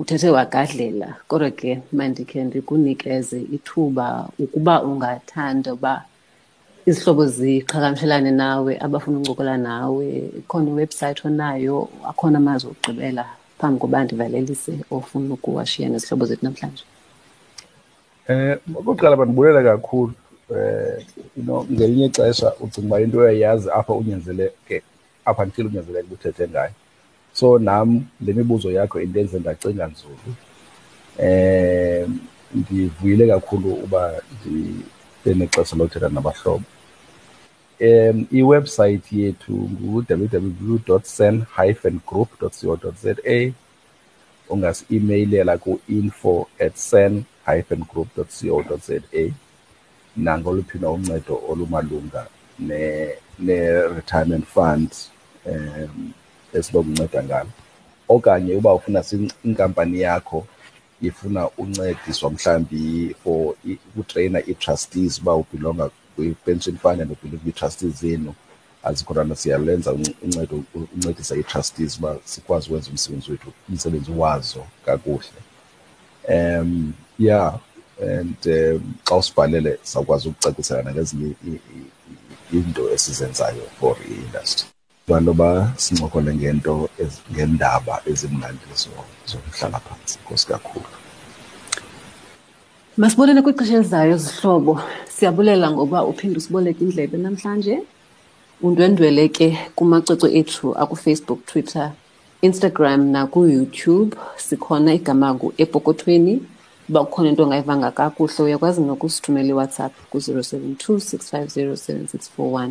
uthethe wagadlela kodwa ke mandikhe ndikunikeze ithuba ukuba ungathanda uba izihlobo ziqhagamshelane nawe abafuna uncokola nawe khona iwebhusayithi onayo akhona amazwi okugqibela phambi koba ndivalelise ofuna ukuwashiya nezihlobo zethu namhlanje. Um okokuqala bandibulela kakhulu um you know ngelinye ixesha ucinga uba into uyayazi apha unyanzeleke apha ndithile unyanzeleke uba uthethe ngayo. So nam le mibuzo yakho intenze ndacinga nzulu um ndivuyile kakhulu uba ndibe nexesha lothetha nabahlobo. Um iwebsayithi yethu ngu-www sen hyphen group co za. Ungasi-emailela ku-info at sen hyphen group co za. Nangoluphi na uncedo olumalunga ne-retirement fund um esinokunceda ngalo. Okanye uba ufuna inkampani yakho ifuna uncediswa mhlawumbi for ukutreyina ii-trustees uba ubhilonga kwi-pension fund and ubhilonga kwii-trustees zenu azikhona siyalenza uncedo uncedisa ii-trustees uba sikwazi ukwenza umsebenzi wethu umsebenzi wazo kakuhle. Um yeah and um xa usibhalele sawukwazi ukucacisela nangezinye iinto esizenzayo for i-industry. Banoba sincokole ngento ngendaba ezimnandi zomhlala phantsi nkosi kakhulu masibonele kwixesha elizayo zihlobo. Siyabulela ngoba uphinde usiboleke indlebe namhlanje. Undwendwele ke kumacwecwe ethu akufacebook twitter instagram nakuyoutube. Sikhona igama epokothweni uba kukhona into ongayivanga kakuhle uyakwazi nokusithumela iwhatsapp ku-072 650 7641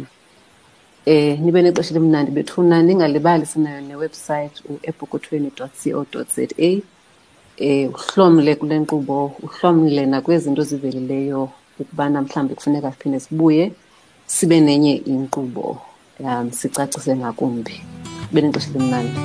eh nibe nexesha elimnandi bethuna ningalibali sinayo newebsite uepokothweni co za eh uhlomle kule nkqubo uhlomle nakwezinto zivelileyo ukubana mhlawumbi kufuneka siphinde sibuye sibe nenye inkqubo. Um sicacise ngakumbi. Kube nexesha elimnandi.